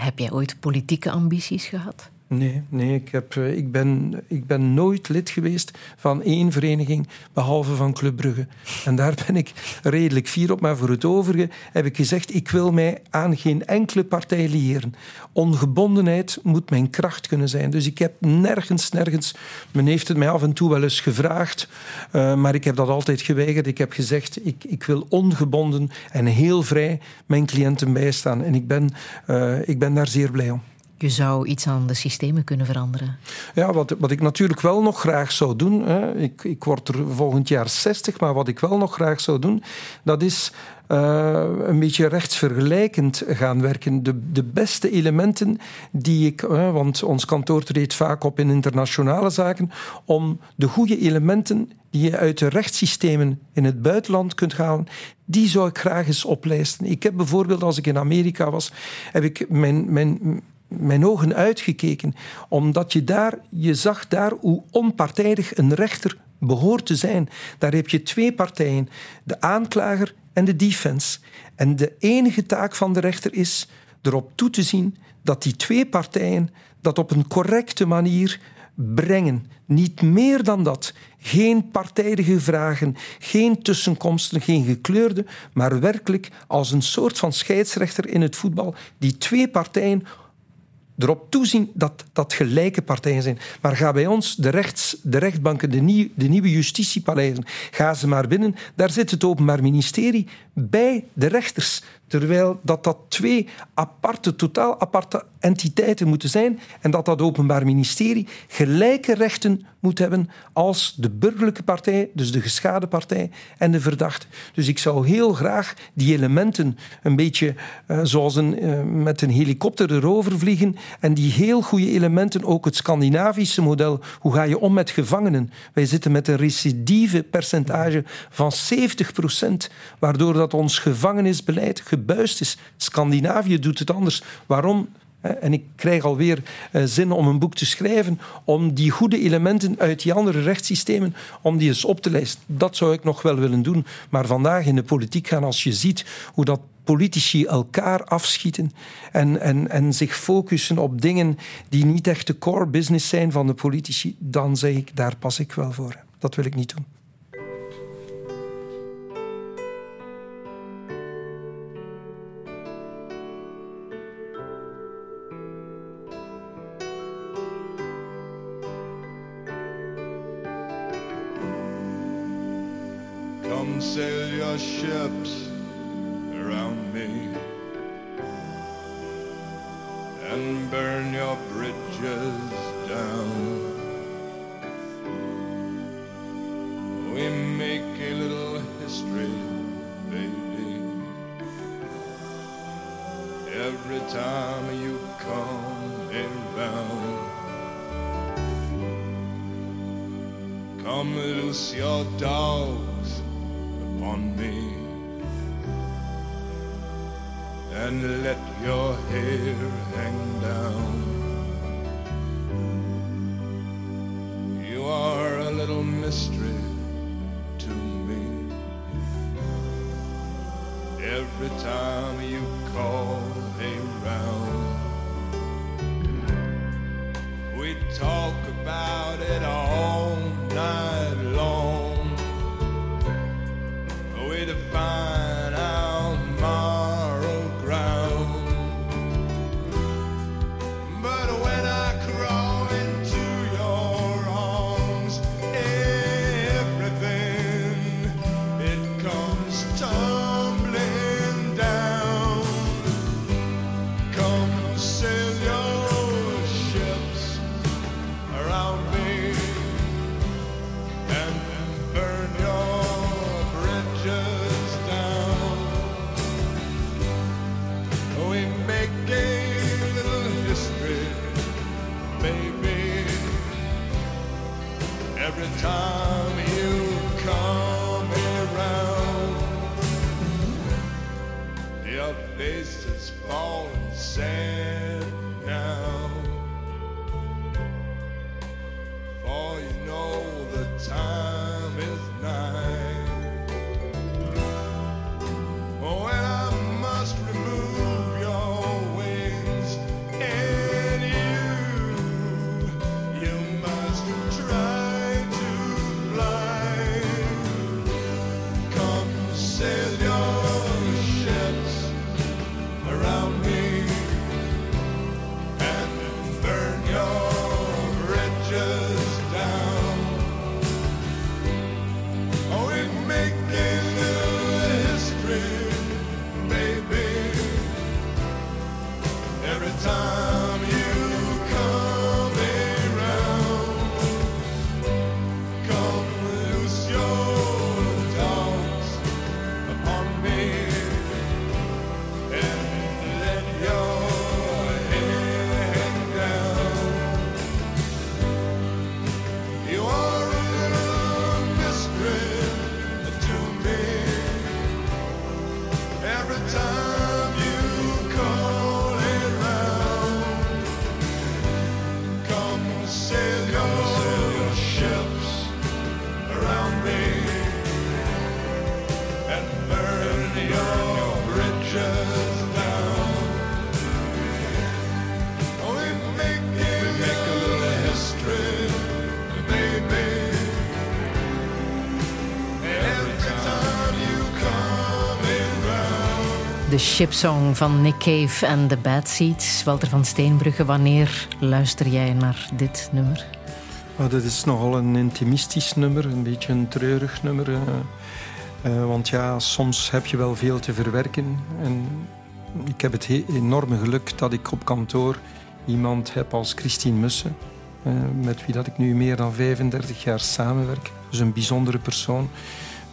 Heb jij ooit politieke ambities gehad? Nee, nee ik, heb, ik, ben, ik ben nooit lid geweest van één vereniging, behalve van Club Brugge. En daar ben ik redelijk fier op. Maar voor het overige heb ik gezegd, ik wil mij aan geen enkele partij leren. Ongebondenheid moet mijn kracht kunnen zijn. Dus ik heb nergens, nergens... Men heeft het mij af en toe wel eens gevraagd, uh, maar ik heb dat altijd geweigerd. Ik heb gezegd, ik, ik wil ongebonden en heel vrij mijn cliënten bijstaan. En ik ben, uh, ik ben daar zeer blij om. Je zou iets aan de systemen kunnen veranderen. Ja, wat, wat ik natuurlijk wel nog graag zou doen, hè, ik, ik word er volgend jaar 60, maar wat ik wel nog graag zou doen, dat is uh, een beetje rechtsvergelijkend gaan werken. De, de beste elementen die ik, want ons kantoor treedt vaak op in internationale zaken, om de goede elementen die je uit de rechtssystemen in het buitenland kunt halen, die zou ik graag eens oplijsten. Ik heb bijvoorbeeld, als ik in Amerika was, heb ik mijn, mijn, mijn ogen uitgekeken, omdat je daar, je zag daar hoe onpartijdig een rechter behoort te zijn. Daar heb je twee partijen, de aanklager en de defense. En de enige taak van de rechter is erop toe te zien dat die twee partijen dat op een correcte manier brengen. Niet meer dan dat. Geen partijdige vragen, geen tussenkomsten, geen gekleurde, maar werkelijk als een soort van scheidsrechter in het voetbal die twee partijen erop toezien dat dat gelijke partijen zijn. Maar ga bij ons, de, rechts, de rechtbanken, de, nieuw, de nieuwe justitiepaleizen, ga ze maar binnen. Daar zit het Openbaar Ministerie bij de rechters. Terwijl dat, dat twee aparte, totaal aparte entiteiten moeten zijn en dat dat Openbaar Ministerie gelijke rechten moet hebben als de burgerlijke partij, dus de geschade partij en de verdachte. Dus ik zou heel graag die elementen een beetje uh, zoals een, uh, met een helikopter erover vliegen en die heel goede elementen, ook het Scandinavische model, hoe ga je om met gevangenen? Wij zitten met een recidieve percentage van 70 procent, waardoor dat ons gevangenisbeleid gebuist is. Scandinavië doet het anders. Waarom? En ik krijg alweer eh, zin om een boek te schrijven om die goede elementen uit die andere rechtssystemen, om die eens op te lijsten. Dat zou ik nog wel willen doen. Maar vandaag in de politiek gaan, als je ziet hoe dat politici elkaar afschieten en, en, en zich focussen op dingen die niet echt de core business zijn van de politici, dan zeg ik, daar pas ik wel voor. Dat wil ik niet doen. Sail your ships around me and burn your bridges down. We make a little history, baby, every time you come around. Come loose your dogs upon me and let your hair hang down. You are a little mystery to me. Every time you call around, De shipsong van Nick Cave en The Bad Seeds. Walter van Steenbrugge, wanneer luister jij naar dit nummer? Oh, dat is nogal een intimistisch nummer, een beetje een treurig nummer. eh. Eh, want ja, soms heb je wel veel te verwerken. En ik heb het he- enorme geluk dat ik op kantoor iemand heb als Christine Mussen. eh, met wie dat ik nu meer dan 35 jaar samenwerk. Dus een bijzondere persoon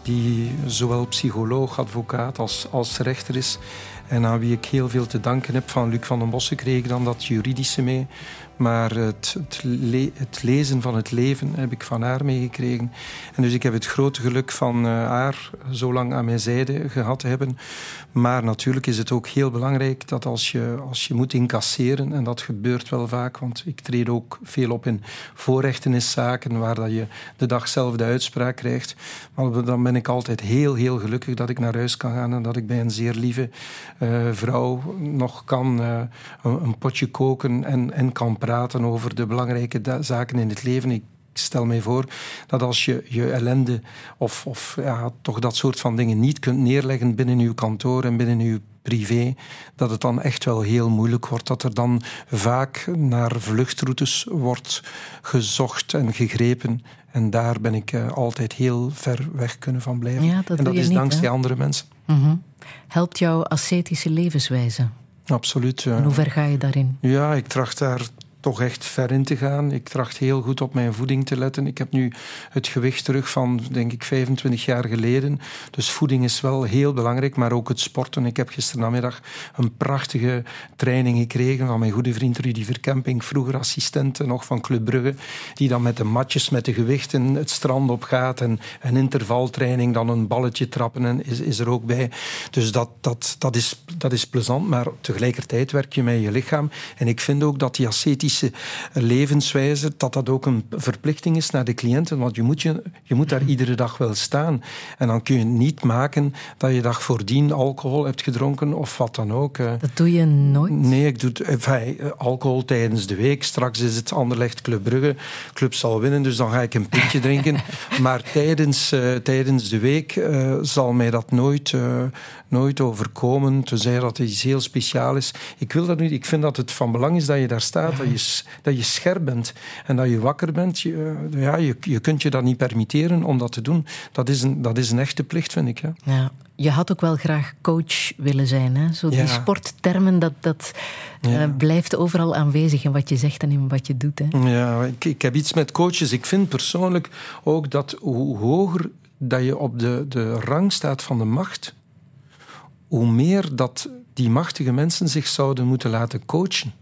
die zowel psycholoog, advocaat als, als rechter is. En aan wie ik heel veel te danken heb. Van Luc van den Bossen kreeg ik dan dat juridische mee. Maar het, het, le- het lezen van het leven heb ik van haar meegekregen. En dus ik heb het grote geluk van eh, haar zo lang aan mijn zijde gehad te hebben. Maar natuurlijk is het ook heel belangrijk dat als je, als je moet incasseren, en dat gebeurt wel vaak, want ik treed ook veel op in voorrechteniszaken waar dat je de dag zelf de uitspraak krijgt. Maar dan ben ik altijd heel, heel gelukkig dat ik naar huis kan gaan en dat ik bij een zeer lieve vrouw nog kan eh, een, een potje koken en, en kan praten over de belangrijke zaken in het leven. Ik stel mij voor dat als je je ellende of, of ja, toch dat soort van dingen niet kunt neerleggen binnen uw kantoor en binnen uw privé, dat het dan echt wel heel moeilijk wordt. Dat er dan vaak naar vluchtroutes wordt gezocht en gegrepen. En daar ben ik eh, altijd heel ver weg kunnen van blijven. Ja, dat en dat is niet, dankzij hè? andere mensen. Mhm. Helpt jouw ascetische levenswijze? Absoluut. ja. En hoe ver ga je daarin? Ja, ik tracht daar toch echt ver in te gaan. Ik tracht heel goed op mijn voeding te letten. Ik heb nu het gewicht terug van, denk ik, 25 jaar geleden. Dus voeding is wel heel belangrijk, maar ook het sporten. Ik heb gisterenmiddag een prachtige training gekregen van mijn goede vriend Rudy Verkemping, vroeger assistent nog van Club Brugge, die dan met de matjes, met de gewichten het strand op gaat en een intervaltraining, dan een balletje trappen en is, is er ook bij. Dus dat, dat, dat, is, dat is plezant, maar tegelijkertijd werk je met je lichaam. En ik vind ook dat die ascetische levenswijze, dat dat ook een verplichting is naar de cliënten, want je moet, je, je moet daar iedere dag wel staan. En dan kun je niet maken dat je dag voordien alcohol hebt gedronken of wat dan ook. eh. Dat doe je nooit? Nee, ik doe enfin, eh, alcohol tijdens de week. Straks is het Anderlecht Club Brugge. Club zal winnen, dus dan ga ik een pintje drinken. (laughs) Maar tijdens, eh, tijdens de week eh, zal mij dat nooit, eh, nooit overkomen. Tenzij dat het iets heel speciaal is. Ik, wil dat niet, ik vind dat het van belang is dat je daar staat, dat je, dat je scherp bent en dat je wakker bent. Je, eh, ja, je, je kunt je dat niet permitteren om dat te doen. Dat is een, dat is een echte plicht, vind ik. Ja. Ja. Je had ook wel graag coach willen zijn. Hè? Zo die Ja. sporttermen, dat, dat eh, blijft overal aanwezig in wat je zegt en in wat je doet. Hè? Ja, ik, ik heb iets met coaches. Ik vind persoonlijk ook dat hoe hoger dat je op de, de rang staat van de macht, hoe meer dat die machtige mensen zich zouden moeten laten coachen.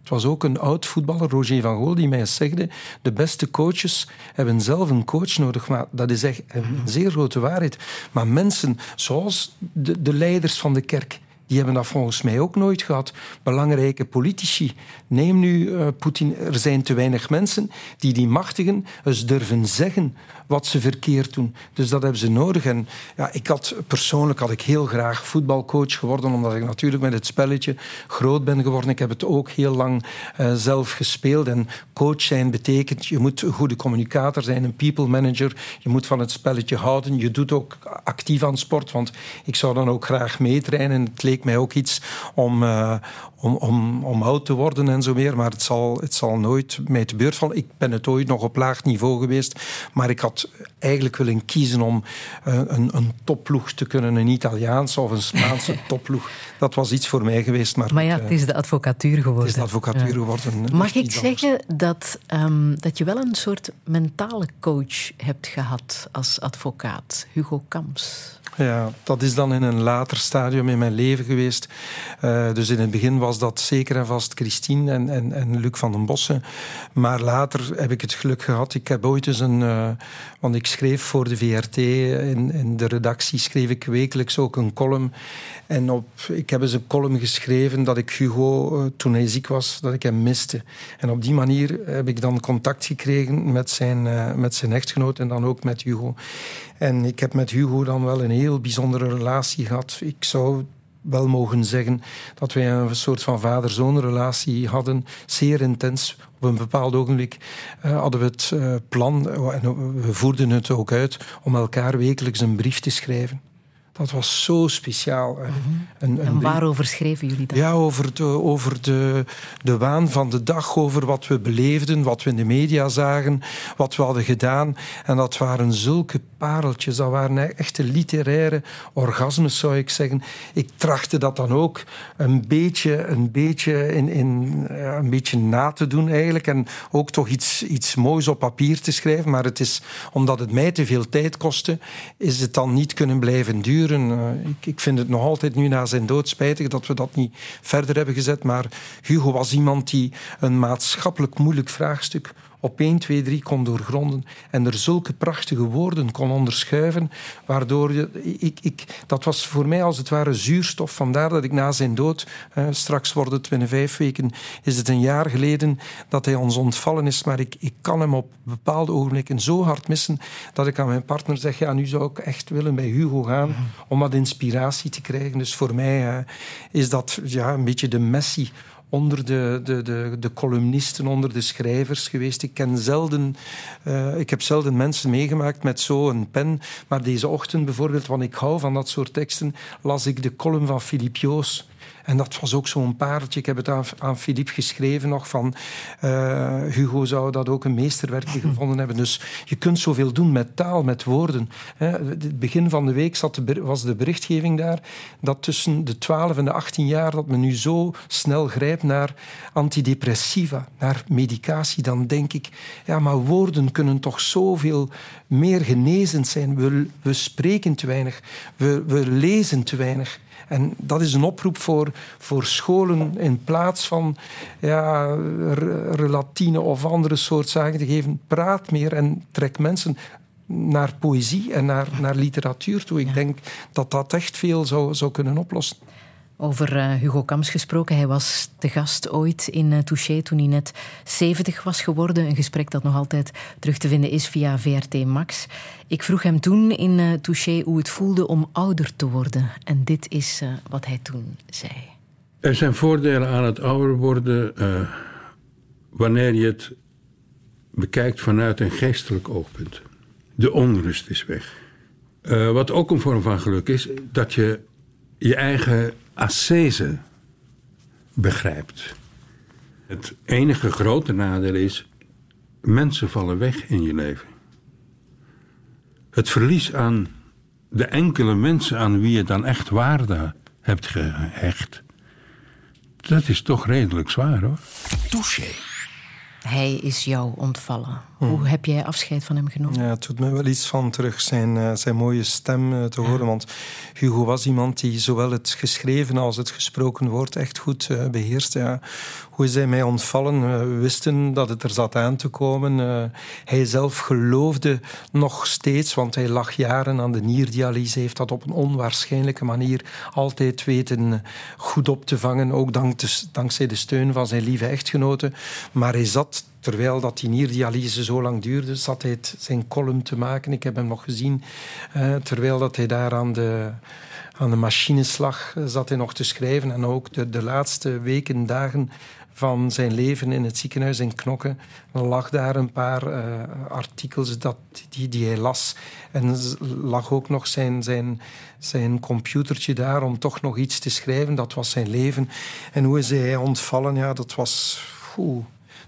Het was ook een oud voetballer, Roger van Gool, die mij eens zegde: de beste coaches hebben zelf een coach nodig. Maar dat is echt een zeer grote waarheid. Maar mensen zoals de, de leiders van de kerk, die hebben dat volgens mij ook nooit gehad. Belangrijke politici. Neem nu eh, Poetin. Er zijn te weinig mensen die die machtigen eens durven zeggen wat ze verkeerd doen. Dus dat hebben ze nodig. En ja, ik had, persoonlijk had ik heel graag voetbalcoach geworden, omdat ik natuurlijk met het spelletje groot ben geworden. Ik heb het ook heel lang eh, zelf gespeeld. En coach zijn betekent, je moet een goede communicator zijn, een people manager. Je moet van het spelletje houden. Je doet ook actief aan sport, want ik zou dan ook graag meetrainen. Het leek mij ook iets om, eh, om, om, om oud te worden en zo meer. Maar het zal, het zal nooit mij te beurt vallen. Ik ben het ooit nog op laag niveau geweest. Maar ik had eigenlijk willen kiezen om eh, een, een topploeg te kunnen. Een Italiaanse of een Spaanse (laughs) topploeg. Dat was iets voor mij geweest. Maar, Maar ja, het eh, is de advocatuur geworden. het is de advocatuur Ja. geworden. Mag Echt ik zeggen dat, ehm, dat je wel een soort mentale coach hebt gehad als advocaat, Hugo Kamps? Ja, dat is dan in een later stadium in mijn leven geweest. Eh, dus in het begin was dat zeker en vast Christine en, en, en Luc van den Bossen. Maar later heb ik het geluk gehad. Ik heb ooit eens een... want ik schreef voor de VRT, in, in de redactie schreef ik wekelijks ook een column. En op, ik heb eens een column geschreven dat ik Hugo, eh, toen hij ziek was, dat ik hem miste. En op die manier heb ik dan contact gekregen met zijn, eh, met zijn echtgenoot en dan ook met Hugo. En ik heb met Hugo dan wel een heel bijzondere relatie gehad. Ik zou wel mogen zeggen dat wij een soort van vader-zoon relatie hadden, zeer intens. Op een bepaald ogenblik eh, hadden we het eh, plan, eh, en we voerden het ook uit, om elkaar wekelijks een brief te schrijven. Dat was zo speciaal. Een- een En waarover schreven jullie dat? ja, over, de, over de, de waan van de dag, over wat we beleefden, wat we in de media zagen, wat we hadden gedaan. En dat waren zulke pareltjes, dat waren echte literaire orgasmes, zou ik zeggen. Ik trachtte dat dan ook een beetje, een beetje, in, in, ja, een beetje na te doen eigenlijk. En ook toch iets, iets moois op papier te schrijven. Maar het is, omdat het mij te veel tijd kostte, is het dan niet kunnen blijven duren. Eh, ik, ik vind het nog altijd nu na zijn dood spijtig dat we dat niet verder hebben gezet. Maar Hugo was iemand die een maatschappelijk moeilijk vraagstuk op 1, 2, 3 kon doorgronden en er zulke prachtige woorden kon onderschuiven, waardoor je, ik, ik, dat was voor mij als het ware zuurstof. Vandaar dat ik na zijn dood, straks wordt het vijf weken, is het een jaar geleden dat hij ons ontvallen is, maar ik, ik kan hem op bepaalde ogenblikken zo hard missen dat ik aan mijn partner zeg, ja, nu zou ik echt willen bij Hugo gaan om wat inspiratie te krijgen. Dus voor mij is dat ja, een beetje de messie onder de, de, de, de columnisten, onder de schrijvers geweest. Ik, ken zelden, eh, ik heb zelden mensen meegemaakt met zo'n pen. Maar deze ochtend bijvoorbeeld, want ik hou van dat soort teksten, las ik de column van Philippe Joos. En dat was ook zo'n pareltje. Ik heb het aan, aan Philippe geschreven nog van eh, Hugo zou dat ook een meesterwerkje (laughs) gevonden hebben. Dus je kunt zoveel doen met taal, met woorden. Hè. Het begin van de week zat de, was de berichtgeving daar dat tussen de 12 en de 18 jaar dat men nu zo snel grijpt naar antidepressiva, naar medicatie. Dan denk ik, ja, maar woorden kunnen toch zoveel meer genezend zijn. We, we spreken te weinig, we, we lezen te weinig. En dat is een oproep voor, voor scholen in plaats van ja, re- relatine of andere soort zaken te geven. Praat meer en trek mensen naar poëzie en naar, naar literatuur toe. Ik denk dat dat echt veel zou, zou kunnen oplossen. Over eh, Hugo Kams gesproken. Hij was te gast ooit in eh, Touché toen hij net 70 was geworden. Een gesprek dat nog altijd terug te vinden is via VRT Max. Ik vroeg hem toen in eh, Touché hoe het voelde om ouder te worden. En dit is wat hij toen zei. Er zijn voordelen aan het ouder worden wanneer je het bekijkt vanuit een geestelijk oogpunt. De onrust is weg. Wat ook een vorm van geluk is, dat je je eigen ascese begrijpt. Het enige grote nadeel is, mensen vallen weg in je leven. Het verlies aan de enkele mensen aan wie je dan echt waarde hebt gehecht, dat is toch redelijk zwaar hoor. Touché. Hij is jou ontvallen. Hoe heb jij afscheid van hem genomen? Ja, het doet me wel iets van terug zijn, eh, zijn mooie stem eh, te horen. Want Hugo was iemand die zowel het geschreven als het gesproken woord echt goed eh, beheerst. Ja. Hoe is hij mij ontvallen? We wisten dat het er zat aan te komen. Hij zelf geloofde nog steeds, want hij lag jaren aan de nierdialyse. heeft dat op een onwaarschijnlijke manier altijd weten goed op te vangen. Ook dank de- dankzij de steun van zijn lieve echtgenote. Maar hij zat terwijl dat die nierdialyse zo lang duurde, zat hij zijn column te maken. Ik heb hem nog gezien, eh, terwijl dat hij daar aan de, aan de machineslag eh, zat hij nog te schrijven. En ook de, de laatste weken, dagen van zijn leven in het ziekenhuis in Knokke lag daar een paar eh, artikels dat, die, die hij las. En lag ook nog zijn, zijn, zijn computertje daar om toch nog iets te schrijven. Dat was zijn leven. En hoe is hij ontvallen? Ja, dat was... oeh,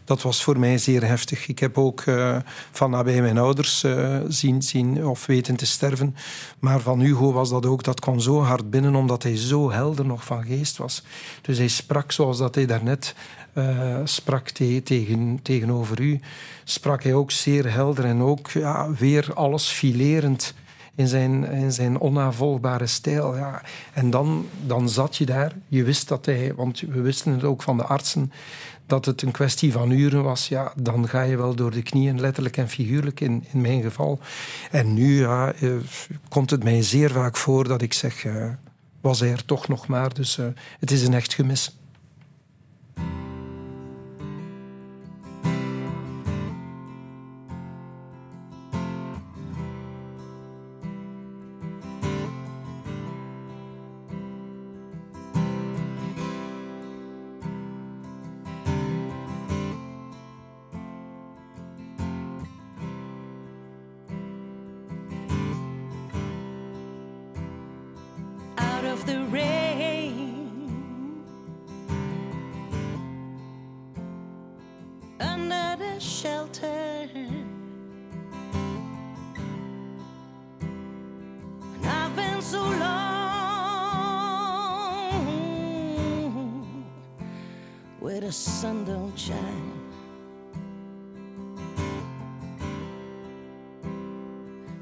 dat was voor mij zeer heftig. Ik heb ook eh, van nabij mijn ouders eh, zien, zien of weten te sterven. Maar van Hugo was dat ook. Dat kwam zo hard binnen omdat hij zo helder nog van geest was. Dus hij sprak zoals dat hij daarnet eh sprak te- tegen, tegenover u. Sprak hij ook zeer helder en ook ja, weer alles filerend in zijn, in zijn onnavolgbare stijl. Ja. En dan, dan zat je daar. Je wist dat hij, want we wisten het ook van de artsen, dat het een kwestie van uren was. Ja, dan ga je wel door de knieën, letterlijk en figuurlijk in, in mijn geval. En nu ja, eh, komt het mij zeer vaak voor dat ik zeg, eh, was hij er toch nog maar. Dus eh, het is een echt gemis. Where the sun don't shine.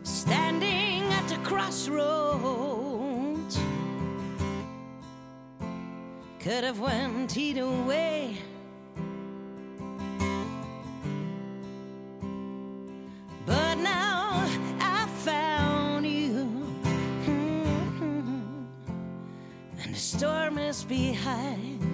Standing at the crossroads. Could have went either way. But now I found you. (laughs) And the storm is behind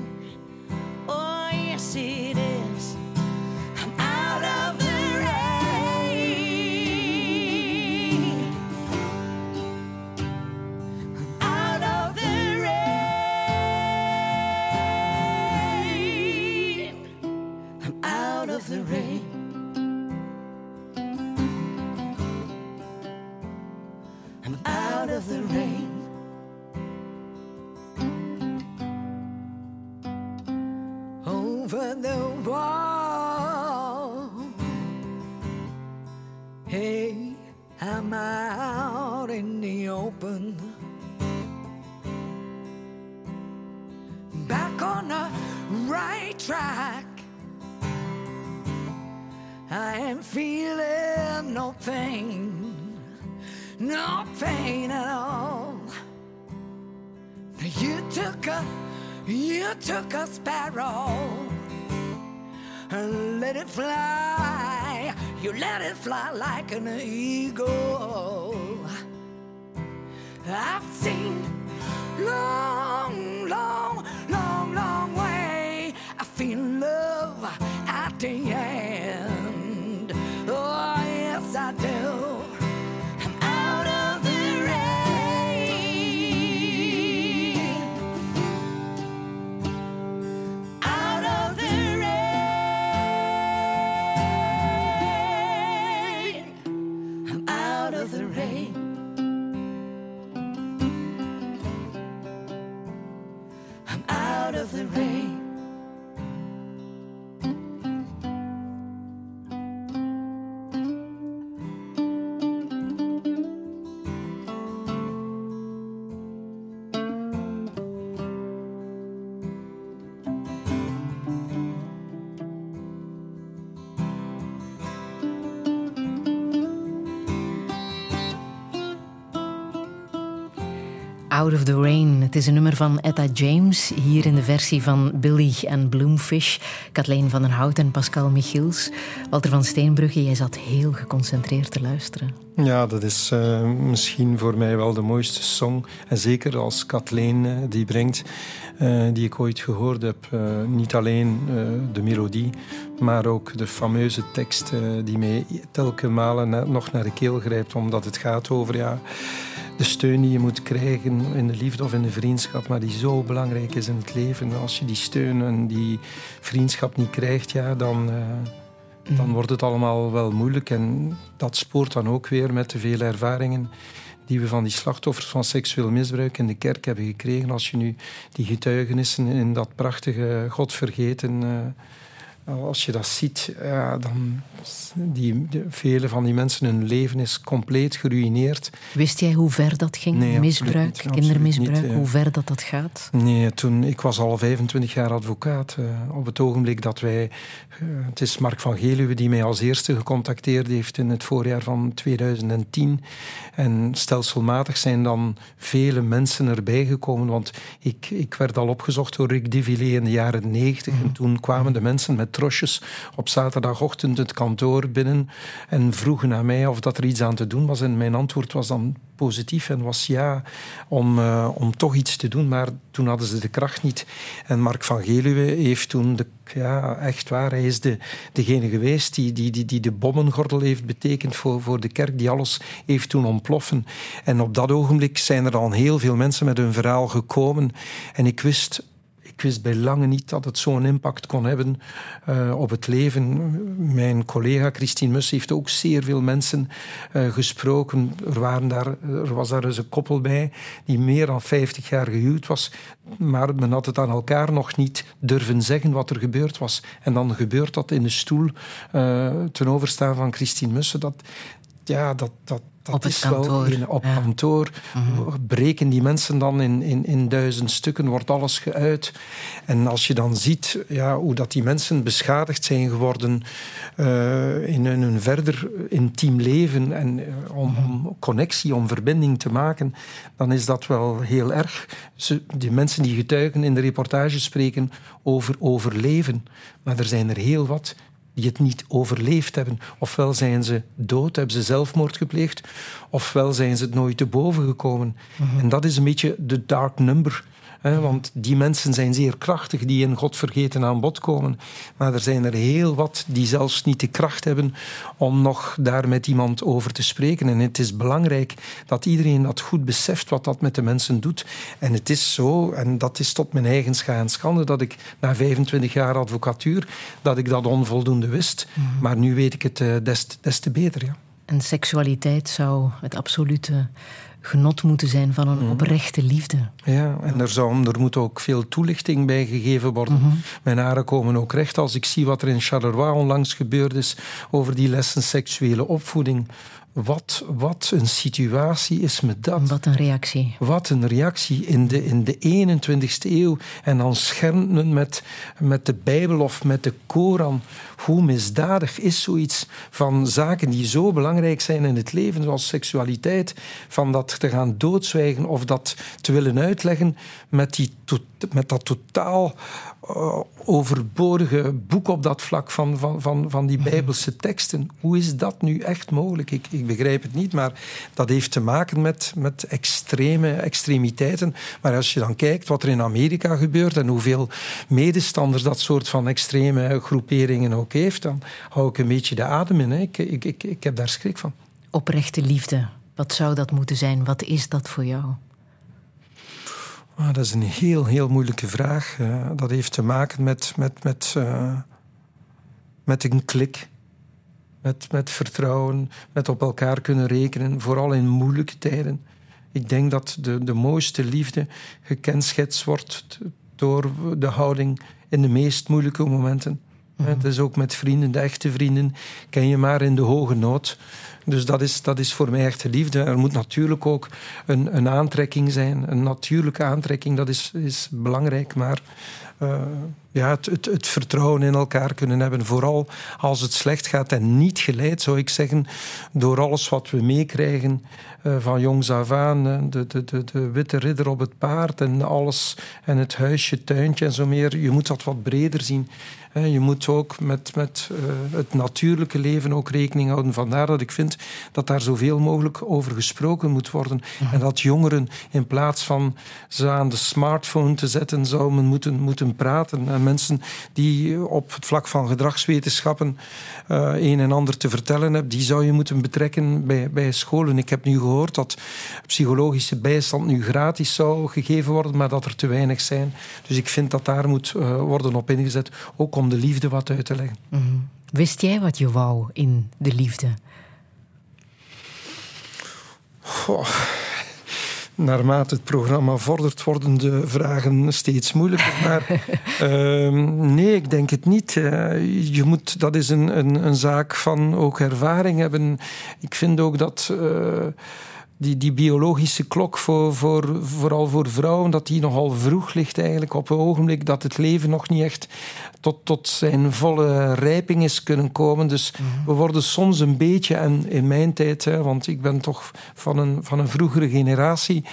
took a sparrow and let it fly. You let it fly like an eagle. I've seen long, Out of the Rain. Het is een nummer van Etta James, hier in de versie van Billy en Bloomfish, Kathleen van den Hout en Pascal Michiels. Walter van Steenbrugge, jij zat heel geconcentreerd te luisteren. Ja, dat is eh, misschien voor mij wel de mooiste song. En zeker als Kathleen eh, die brengt, eh, die ik ooit gehoord heb. Niet alleen de melodie, maar ook de fameuze tekst die mij telke malen nog naar de keel grijpt. Omdat het gaat over ja, de steun die je moet krijgen in de liefde of in de vriendschap, maar die zo belangrijk is in het leven. Als je die steun en die vriendschap niet krijgt, ja, dan... dan wordt het allemaal wel moeilijk. En dat spoort dan ook weer met de vele ervaringen die we van die slachtoffers van seksueel misbruik in de kerk hebben gekregen. Als je nu die getuigenissen in dat prachtige God vergeten, eh, als je dat ziet, ja, dan die, de, vele van die mensen, hun leven is compleet geruïneerd. Wist jij hoe ver dat ging? Nee, Misbruik, niet, kindermisbruik, niet, hoe ver dat dat gaat? Nee, toen, ik was al 25 jaar advocaat. eh, op het ogenblik dat wij... eh, het is Mark van Geluwe die mij als eerste gecontacteerd heeft in het voorjaar van 2010. En stelselmatig zijn dan vele mensen erbij gekomen. Want ik, ik werd al opgezocht door Rick Divillé in de jaren 90. En toen kwamen de mensen met op zaterdagochtend het kantoor binnen en vroegen aan mij of dat er iets aan te doen was. En mijn antwoord was dan positief en was ja, om, eh, om toch iets te doen. Maar toen hadden ze de kracht niet. En Mark van Geluwe heeft toen, de, ja, echt waar, hij is de, degene geweest die, die, die, die de bommengordel heeft betekend voor, voor de kerk, die alles heeft toen ontploffen. En op dat ogenblik zijn er al heel veel mensen met hun verhaal gekomen. En ik wist ik wist bij lange niet dat het zo'n impact kon hebben uh, op het leven. Mijn collega Christine Mus heeft ook zeer veel mensen uh, gesproken. Er, waren daar, er was daar eens een koppel bij die meer dan 50 jaar gehuwd was. Maar men had het aan elkaar nog niet durven zeggen wat er gebeurd was. En dan gebeurt dat in de stoel uh, ten overstaan van Christine Mussen. Dat, ja, dat, dat, dat op het is kantoor. wel in, op ja. kantoor. Mhm. Breken die mensen dan in, in, in duizend stukken, wordt alles geuit. En als je dan ziet ja, hoe dat die mensen beschadigd zijn geworden uh, in hun verder intiem leven en uh, om, om, connectie, om verbinding te maken, dan is dat wel heel erg. Ze, die mensen die getuigen in de reportage spreken over overleven. Maar er zijn er heel wat die het niet overleefd hebben. Ofwel zijn ze dood, hebben ze zelfmoord gepleegd, ofwel zijn ze het nooit te boven gekomen. Mm -hmm. En dat is een beetje de dark number. Hè, want die mensen zijn zeer krachtig die in God vergeten aan bod komen. Maar er zijn er heel wat die zelfs niet de kracht hebben om nog daar met iemand over te spreken. En het is belangrijk dat iedereen dat goed beseft wat dat met de mensen doet. En het is zo, en dat is tot mijn eigen scha en schande, dat ik na 25 jaar advocatuur, dat ik dat onvoldoende wist. Mm -hmm. Maar nu weet ik het des, des te beter. Ja. En seksualiteit zou het absolute genot moeten zijn van een oprechte liefde. Ja, en er, zou, er moet ook veel toelichting bij gegeven worden. Mm -hmm. Mijn haren komen ook recht als ik zie wat er in Charleroi onlangs gebeurd is over die lessen seksuele opvoeding. Wat, wat een situatie is met dat. Wat een reactie. Wat een reactie in de, in de 21ste eeuw. En dan schermen met, met de Bijbel of met de Koran. Hoe misdadig is zoiets van zaken die zo belangrijk zijn in het leven, zoals seksualiteit, van dat te gaan doodzwijgen of dat te willen uitleggen met, die, met dat totaal uh, overbodige boek op dat vlak van, van, van, van die Bijbelse teksten. Hoe is dat nu echt mogelijk? Ik, ik begrijp het niet, maar dat heeft te maken met, met extreme extremiteiten. Maar als je dan kijkt wat er in Amerika gebeurt en hoeveel medestanders dat soort van extreme groeperingen ook heeft, dan hou ik een beetje de adem in. Hè. Ik, ik, ik, ik heb daar schrik van. Oprechte liefde, wat zou dat moeten zijn? Wat is dat voor jou? Ah, dat is een heel, heel moeilijke vraag. Uh, dat heeft te maken met, met, met, uh, met een klik. Met, met vertrouwen, met op elkaar kunnen rekenen, vooral in moeilijke tijden. Ik denk dat de, de mooiste liefde gekenschetst wordt door de houding in de meest moeilijke momenten. Het is ook met vrienden, de echte vrienden, ken je maar in de hoge nood. Dus dat is, dat is voor mij echte liefde. Er moet natuurlijk ook een, een aantrekking zijn, een natuurlijke aantrekking, dat is, is belangrijk. Maar uh, ja, het, het, het, vertrouwen in elkaar kunnen hebben, vooral als het slecht gaat en niet geleid, zou ik zeggen, door alles wat we meekrijgen uh, van jongs af aan, de, de, de, de, witte ridder op het paard en alles, en het huisje, tuintje en zo meer. Je moet dat wat breder zien. Je moet ook met, met uh, het natuurlijke leven ook rekening houden. Vandaar dat ik vind dat daar zoveel mogelijk over gesproken moet worden. Mm-hmm. En dat jongeren in plaats van ze aan de smartphone te zetten, zouden moeten, moeten praten. En mensen die op het vlak van gedragswetenschappen uh, een en ander te vertellen hebben, die zou je moeten betrekken bij, bij scholen. Ik heb nu gehoord dat psychologische bijstand nu gratis zou gegeven worden, maar dat er te weinig zijn. Dus ik vind dat daar moet uh, worden op ingezet. Ook om de liefde wat uit te leggen. Mm-hmm. Wist jij wat je wou in de liefde? Goh. Naarmate het programma vordert, worden de vragen steeds moeilijker. Maar uh, (laughs) nee, ik denk het niet. Uh, je moet, dat is een, een, een, zaak van ook ervaring hebben. Ik vind ook dat. Uh, die, die biologische klok, voor, voor, vooral voor vrouwen, dat die nogal vroeg ligt eigenlijk op een ogenblik dat het leven nog niet echt tot, tot zijn volle rijping is kunnen komen. Dus mm-hmm. we worden soms een beetje, en in mijn tijd, hè, want ik ben toch van een, van een vroegere generatie,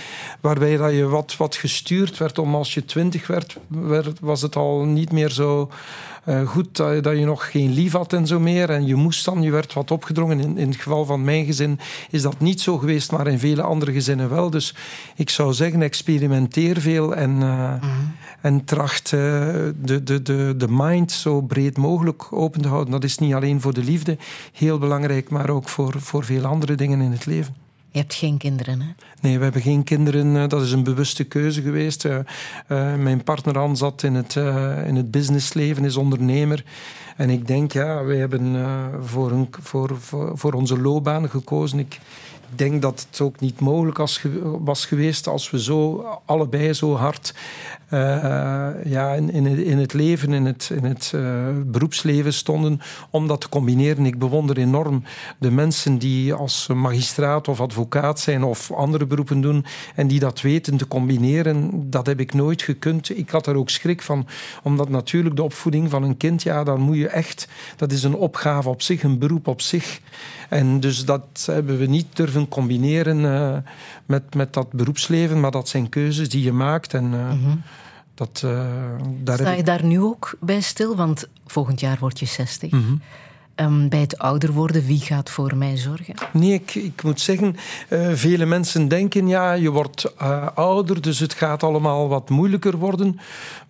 waarbij dat je wat, wat gestuurd werd om als je twintig werd, werd, was het al niet meer zo uh, goed dat, dat, je nog geen lief had en zo meer. En je moest dan, je werd wat opgedrongen. In, in het geval van mijn gezin is dat niet zo geweest, maar in vele andere gezinnen wel. Dus ik zou zeggen, experimenteer veel en, uh, mm-hmm. en tracht uh, de, de, de, de mind zo breed mogelijk open te houden. Dat is niet alleen voor de liefde heel belangrijk, maar ook voor, voor veel andere dingen in het leven. Je hebt geen kinderen, hè? Nee, we hebben geen kinderen. Eh, Dat is een bewuste keuze geweest. Eh, eh, mijn partner Anne zat in het, in het businessleven, is ondernemer. En ik denk, ja, wij hebben voor, een, voor, voor, voor onze loopbaan gekozen. Ik denk dat het ook niet mogelijk was, ge- was geweest als we zo allebei zo hard eh, ja, in, in, in het leven, in het, in het eh, beroepsleven stonden, om dat te combineren. Ik bewonder enorm de mensen die als magistraat of advocaat zijn of andere beroepen doen en die dat weten te combineren. Dat heb ik nooit gekund. Ik had daar ook schrik van, omdat natuurlijk de opvoeding van een kind, ja, dan moet je echt, dat is een opgave op zich, een beroep op zich. En dus dat hebben we niet durven combineren eh, met, met dat beroepsleven, maar dat zijn keuzes die je maakt. En eh, dat, eh, daar Sta je ik daar nu ook bij stil? Want volgend jaar word je 60. Mhm. Ehm, bij het ouder worden, wie gaat voor mij zorgen? Nee, ik, ik moet zeggen, eh, vele mensen denken, ja, je wordt eh, ouder, dus het gaat allemaal wat moeilijker worden.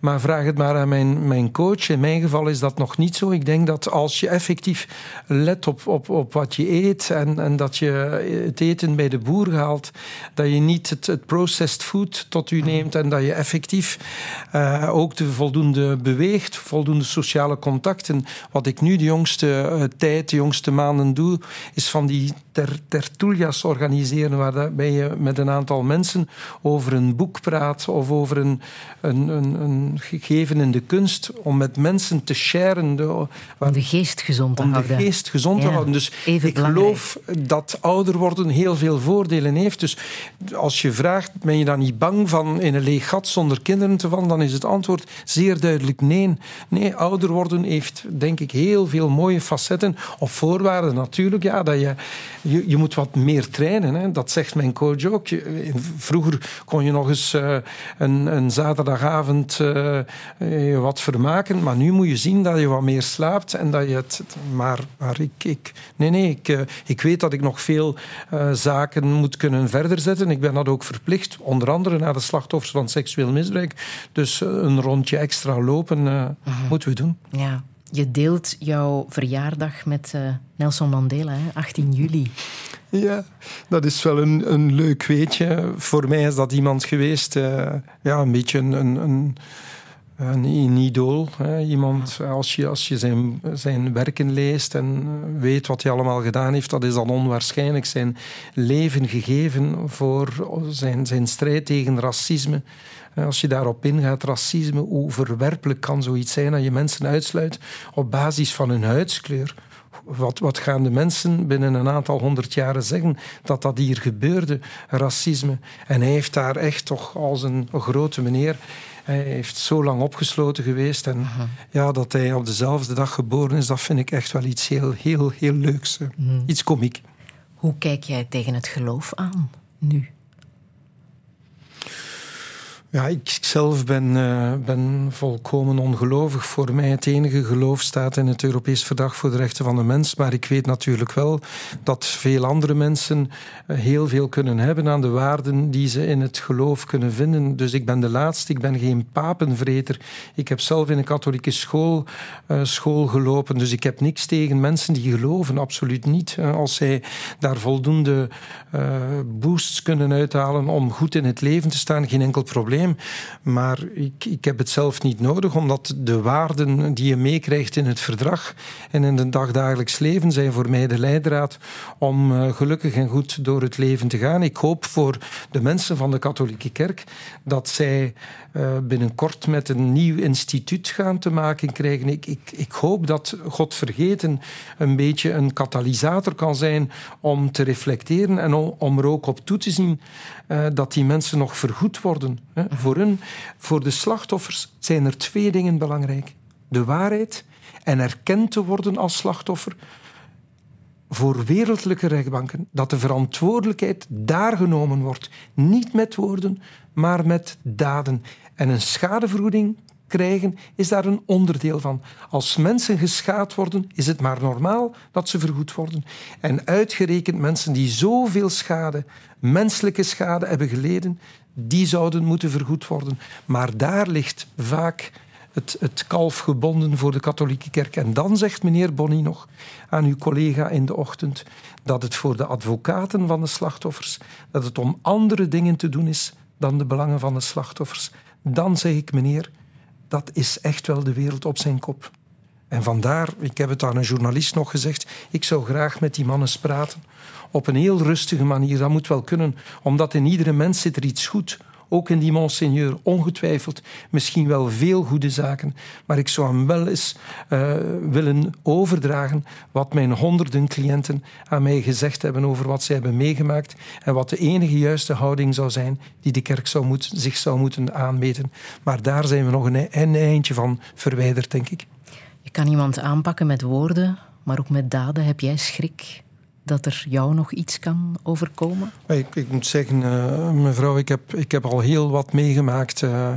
Maar vraag het maar aan mijn, mijn coach. In mijn geval is dat nog niet zo. Ik denk dat als je effectief let op, op, op wat je eet en, en dat je het eten bij de boer haalt, dat je niet het, het processed food tot u neemt en dat je effectief eh, ook de voldoende beweegt, voldoende sociale contacten. Wat ik nu de jongste eh, tijd, de jongste maanden doe, is van die ter, tertulias organiseren, waarbij je met een aantal mensen over een boek praat of over een, een, een, een gegeven in de kunst, om met mensen te sharen. De, Om de geest gezond te om de houden. geest gezond te houden. Dus ik belangrijk. geloof dat ouder worden heel veel voordelen heeft. Dus als je vraagt, ben je dan niet bang van in een leeg gat zonder kinderen te vallen, dan is het antwoord zeer duidelijk nee. Nee, ouder worden heeft denk ik heel veel mooie facetten. Op voorwaarde natuurlijk, ja, dat je, je, je moet wat meer trainen. Hè. Dat zegt mijn coach ook. Je- vroeger kon je nog eens eh, een, een zaterdagavond eh, eh, je wat vermaken, maar nu moet je zien dat je wat meer slaapt en dat je het... Maar, maar ik, ik, nee, nee, ik, eh, ik weet dat ik nog veel eh, zaken moet kunnen verder zetten. Ik ben dat ook verplicht, onder andere naar de slachtoffers van seksueel misbruik. Dus eh, een rondje extra lopen eh, moeten we doen. Ja. Je deelt jouw verjaardag met eh, Nelson Mandela, hè? 18 juli. Ja, dat is wel een, een leuk weetje. Voor mij is dat iemand geweest, eh, ja, een beetje een, een, een, een, een idool. Hè. Iemand, als je, als je zijn, zijn werken leest en weet wat hij allemaal gedaan heeft, dat is dan onwaarschijnlijk. Zijn leven gegeven voor zijn, zijn strijd tegen racisme. Eh, Als je daarop ingaat, racisme, hoe verwerpelijk kan zoiets zijn dat je mensen uitsluit op basis van hun huidskleur? Wat, wat gaan de mensen binnen een aantal honderd jaren zeggen dat dat hier gebeurde, racisme? En hij heeft daar echt toch als een grote meneer, hij heeft zo lang opgesloten geweest. En ja, dat hij op dezelfde dag geboren is, dat vind ik echt wel iets heel, heel, heel leuks. eh. Iets komiek. Hoe kijk jij tegen het geloof aan nu? Ja, ik zelf ben, eh, ben volkomen ongelovig. Voor mij het enige geloof staat in het Europees Verdrag voor de Rechten van de Mens. Maar ik weet natuurlijk wel dat veel andere mensen eh, heel veel kunnen hebben aan de waarden die ze in het geloof kunnen vinden. Dus ik ben de laatste, ik ben geen papenvreter. Ik heb zelf in een katholieke school, eh, school gelopen. Dus ik heb niks tegen mensen die geloven, absoluut niet. Als zij daar voldoende boosts kunnen uithalen om goed in het leven te staan, geen enkel probleem. Maar ik, ik heb het zelf niet nodig, omdat de waarden die je meekrijgt in het verdrag en in het dagdagelijks leven zijn voor mij de leidraad om eh, gelukkig en goed door het leven te gaan. Ik hoop voor de mensen van de katholieke kerk dat zij eh, binnenkort met een nieuw instituut gaan te maken krijgen. Ik, ik, ik hoop dat God vergeten een beetje een katalysator kan zijn om te reflecteren en om, om er ook op toe te zien eh, dat die mensen nog vergoed worden. Hè. Voor, hun, voor de slachtoffers zijn er twee dingen belangrijk. De waarheid en erkend te worden als slachtoffer voor wereldlijke rechtbanken. Dat de verantwoordelijkheid daar genomen wordt. Niet met woorden, maar met daden. En een schadevergoeding krijgen is daar een onderdeel van. Als mensen geschaad worden, is het maar normaal dat ze vergoed worden. En uitgerekend mensen die zoveel schade, menselijke schade hebben geleden, die zouden moeten vergoed worden. Maar daar ligt vaak het, het kalf gebonden voor de katholieke kerk. En dan zegt meneer Bonny nog aan uw collega in de ochtend dat het voor de advocaten van de slachtoffers, dat het om andere dingen te doen is dan de belangen van de slachtoffers. Dan zeg ik, meneer, dat is echt wel de wereld op zijn kop. En vandaar, ik heb het aan een journalist nog gezegd, ik zou graag met die mannen praten. Op een heel rustige manier, dat moet wel kunnen, omdat in iedere mens zit er iets goed. Ook in die monseigneur, ongetwijfeld, misschien wel veel goede zaken. Maar ik zou hem wel eens uh, willen overdragen wat mijn honderden cliënten aan mij gezegd hebben over wat zij hebben meegemaakt en wat de enige juiste houding zou zijn die de kerk zou moet, zich zou moeten aanmeten. Maar daar zijn we nog een, een eindje van verwijderd, denk ik. Je kan iemand aanpakken met woorden, maar ook met daden. Heb jij schrik dat er jou nog iets kan overkomen? Ik, ik moet zeggen, uh, mevrouw, ik heb, ik heb al heel wat meegemaakt. Uh,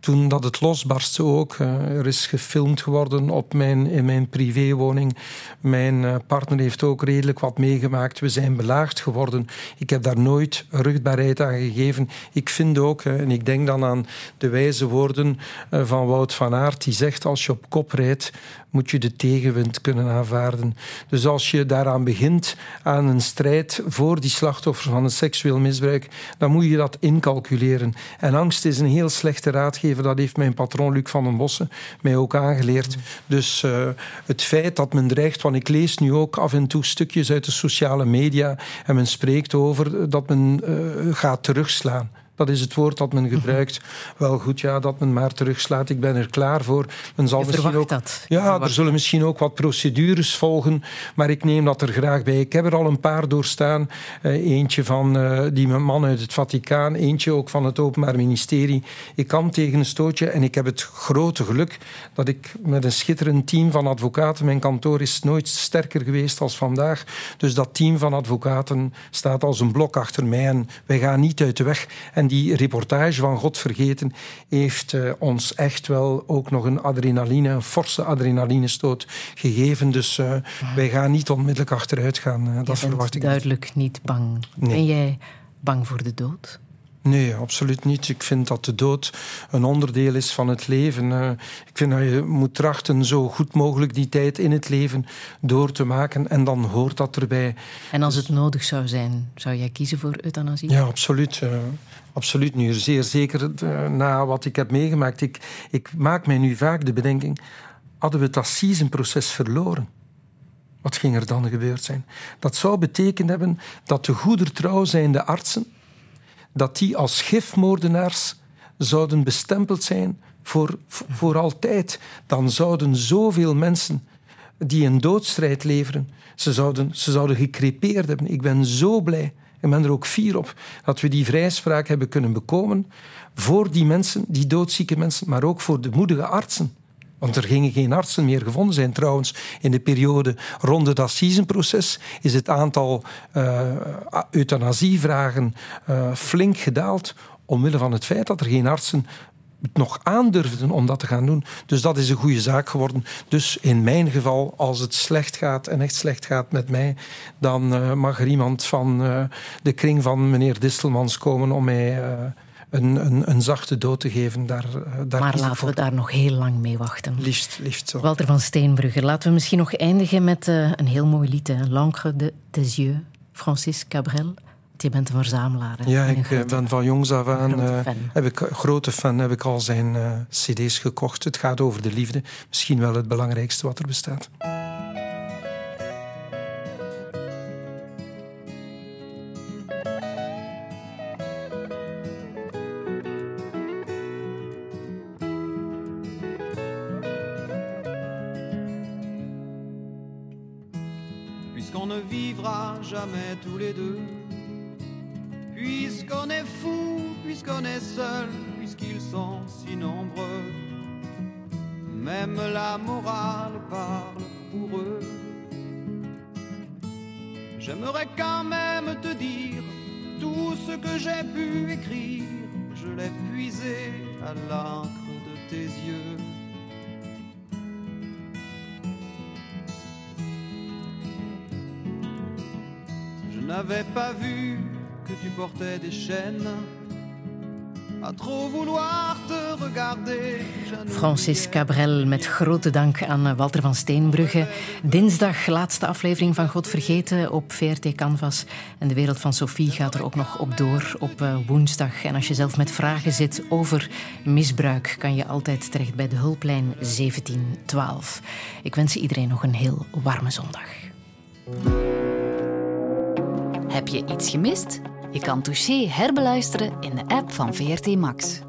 toen dat het losbarstte ook. Uh, er is gefilmd geworden op mijn, in mijn privéwoning. Mijn partner heeft ook redelijk wat meegemaakt. We zijn belaagd geworden. Ik heb daar nooit rugbaarheid aan gegeven. Ik vind ook, en ik denk dan aan de wijze woorden van Wout van Aert, die zegt als je op kop rijdt, moet je de tegenwind kunnen aanvaarden. Dus als je daaraan begint, aan een strijd voor die slachtoffers van een seksueel misbruik, dan moet je dat incalculeren. En angst is een heel slechte raadgever. Dat heeft mijn patroon Luc van den Bossen mij ook aangeleerd. Dus uh, het feit dat men dreigt, want ik lees nu ook af en toe stukjes uit de sociale media en men spreekt over dat men uh, gaat terugslaan. Dat is het woord dat men mhm. gebruikt. Wel goed, ja, dat men maar terugslaat. Ik ben er klaar voor. Men zal Je misschien ook, dat. ja, er zullen misschien ook wat procedures volgen, maar ik neem dat er graag bij. Ik heb er al een paar doorstaan. Uh, eentje van uh, die man uit het Vaticaan, eentje ook van het Openbaar Ministerie. Ik kan tegen een stootje en ik heb het grote geluk dat ik met een schitterend team van advocaten, mijn kantoor is nooit sterker geweest als vandaag. Dus dat team van advocaten staat als een blok achter mij en wij gaan niet uit de weg. En en die reportage van God vergeten heeft uh, ons echt wel ook nog een adrenaline, een forse adrenalinestoot gegeven. Dus uh, wij gaan niet onmiddellijk achteruit gaan. Uh, dat verwacht ik duidelijk niet, niet bang. Nee. Ben jij bang voor de dood? Nee, absoluut niet. Ik vind dat de dood een onderdeel is van het leven. Uh, ik vind dat je moet trachten zo goed mogelijk die tijd in het leven door te maken en dan hoort dat erbij. En als het nodig zou zijn, zou jij kiezen voor euthanasie? Ja, absoluut. Uh, absoluut nu. Zeer zeker uh, na wat ik heb meegemaakt. Ik, ik maak mij nu vaak de bedenking, hadden we het assisenproces verloren? Wat ging er dan gebeurd zijn? Dat zou betekend hebben dat de goedertrouw zijnde artsen dat die als gifmoordenaars zouden bestempeld zijn voor, voor altijd. Dan zouden zoveel mensen die een doodstrijd leveren, ze zouden, ze zouden gecrepeerd hebben. Ik ben zo blij, ik ben er ook fier op, dat we die vrijspraak hebben kunnen bekomen voor die mensen, die doodzieke mensen, maar ook voor de moedige artsen. Want er gingen geen artsen meer gevonden zijn. Trouwens, in de periode rond het assisenproces is het aantal uh, euthanasievragen uh, flink gedaald. Omwille van het feit dat er geen artsen het nog aandurfden om dat te gaan doen. Dus dat is een goede zaak geworden. Dus in mijn geval, als het slecht gaat en echt slecht gaat met mij, dan uh, mag er iemand van de kring van meneer Distelmans komen om mij een, een, een zachte dood te geven. Daar, eh, daar maar laten we daar nog heel lang mee wachten. Liefst, liefst zo. Walter van Steenbrugger, laten we misschien nog eindigen met uh, een heel mooi lied. L'encre de des yeux, Francis Cabrel. Je bent een verzamelaar. Ja, ik grote, ben van jongs af aan uh, heb ik, grote fan, heb ik al zijn uh, cd's gekocht. Het gaat over de liefde. Misschien wel het belangrijkste wat er bestaat. Tous les deux. Puisqu'on est fou, puisqu'on est seul, puisqu'ils sont si nombreux. Même la morale parle pour eux. J'aimerais quand même te dire tout ce que j'ai pu écrire. Je l'ai puisé à l'encre de tes yeux. N'avais pas vu que tu portais des chaînes à trop vouloir te regarder. Francis Cabrel, met grote dank aan Walter van Steenbrugge. Dinsdag, laatste aflevering van God Vergeten op VRT Canvas. En de wereld van Sophie gaat er ook nog op door op eh, woensdag. En als je zelf met vragen zit over misbruik, kan je altijd terecht bij de hulplijn 1712. Ik wens iedereen nog een heel warme zondag. Heb je iets gemist? Je kan Touché herbeluisteren in de app van VRT Max.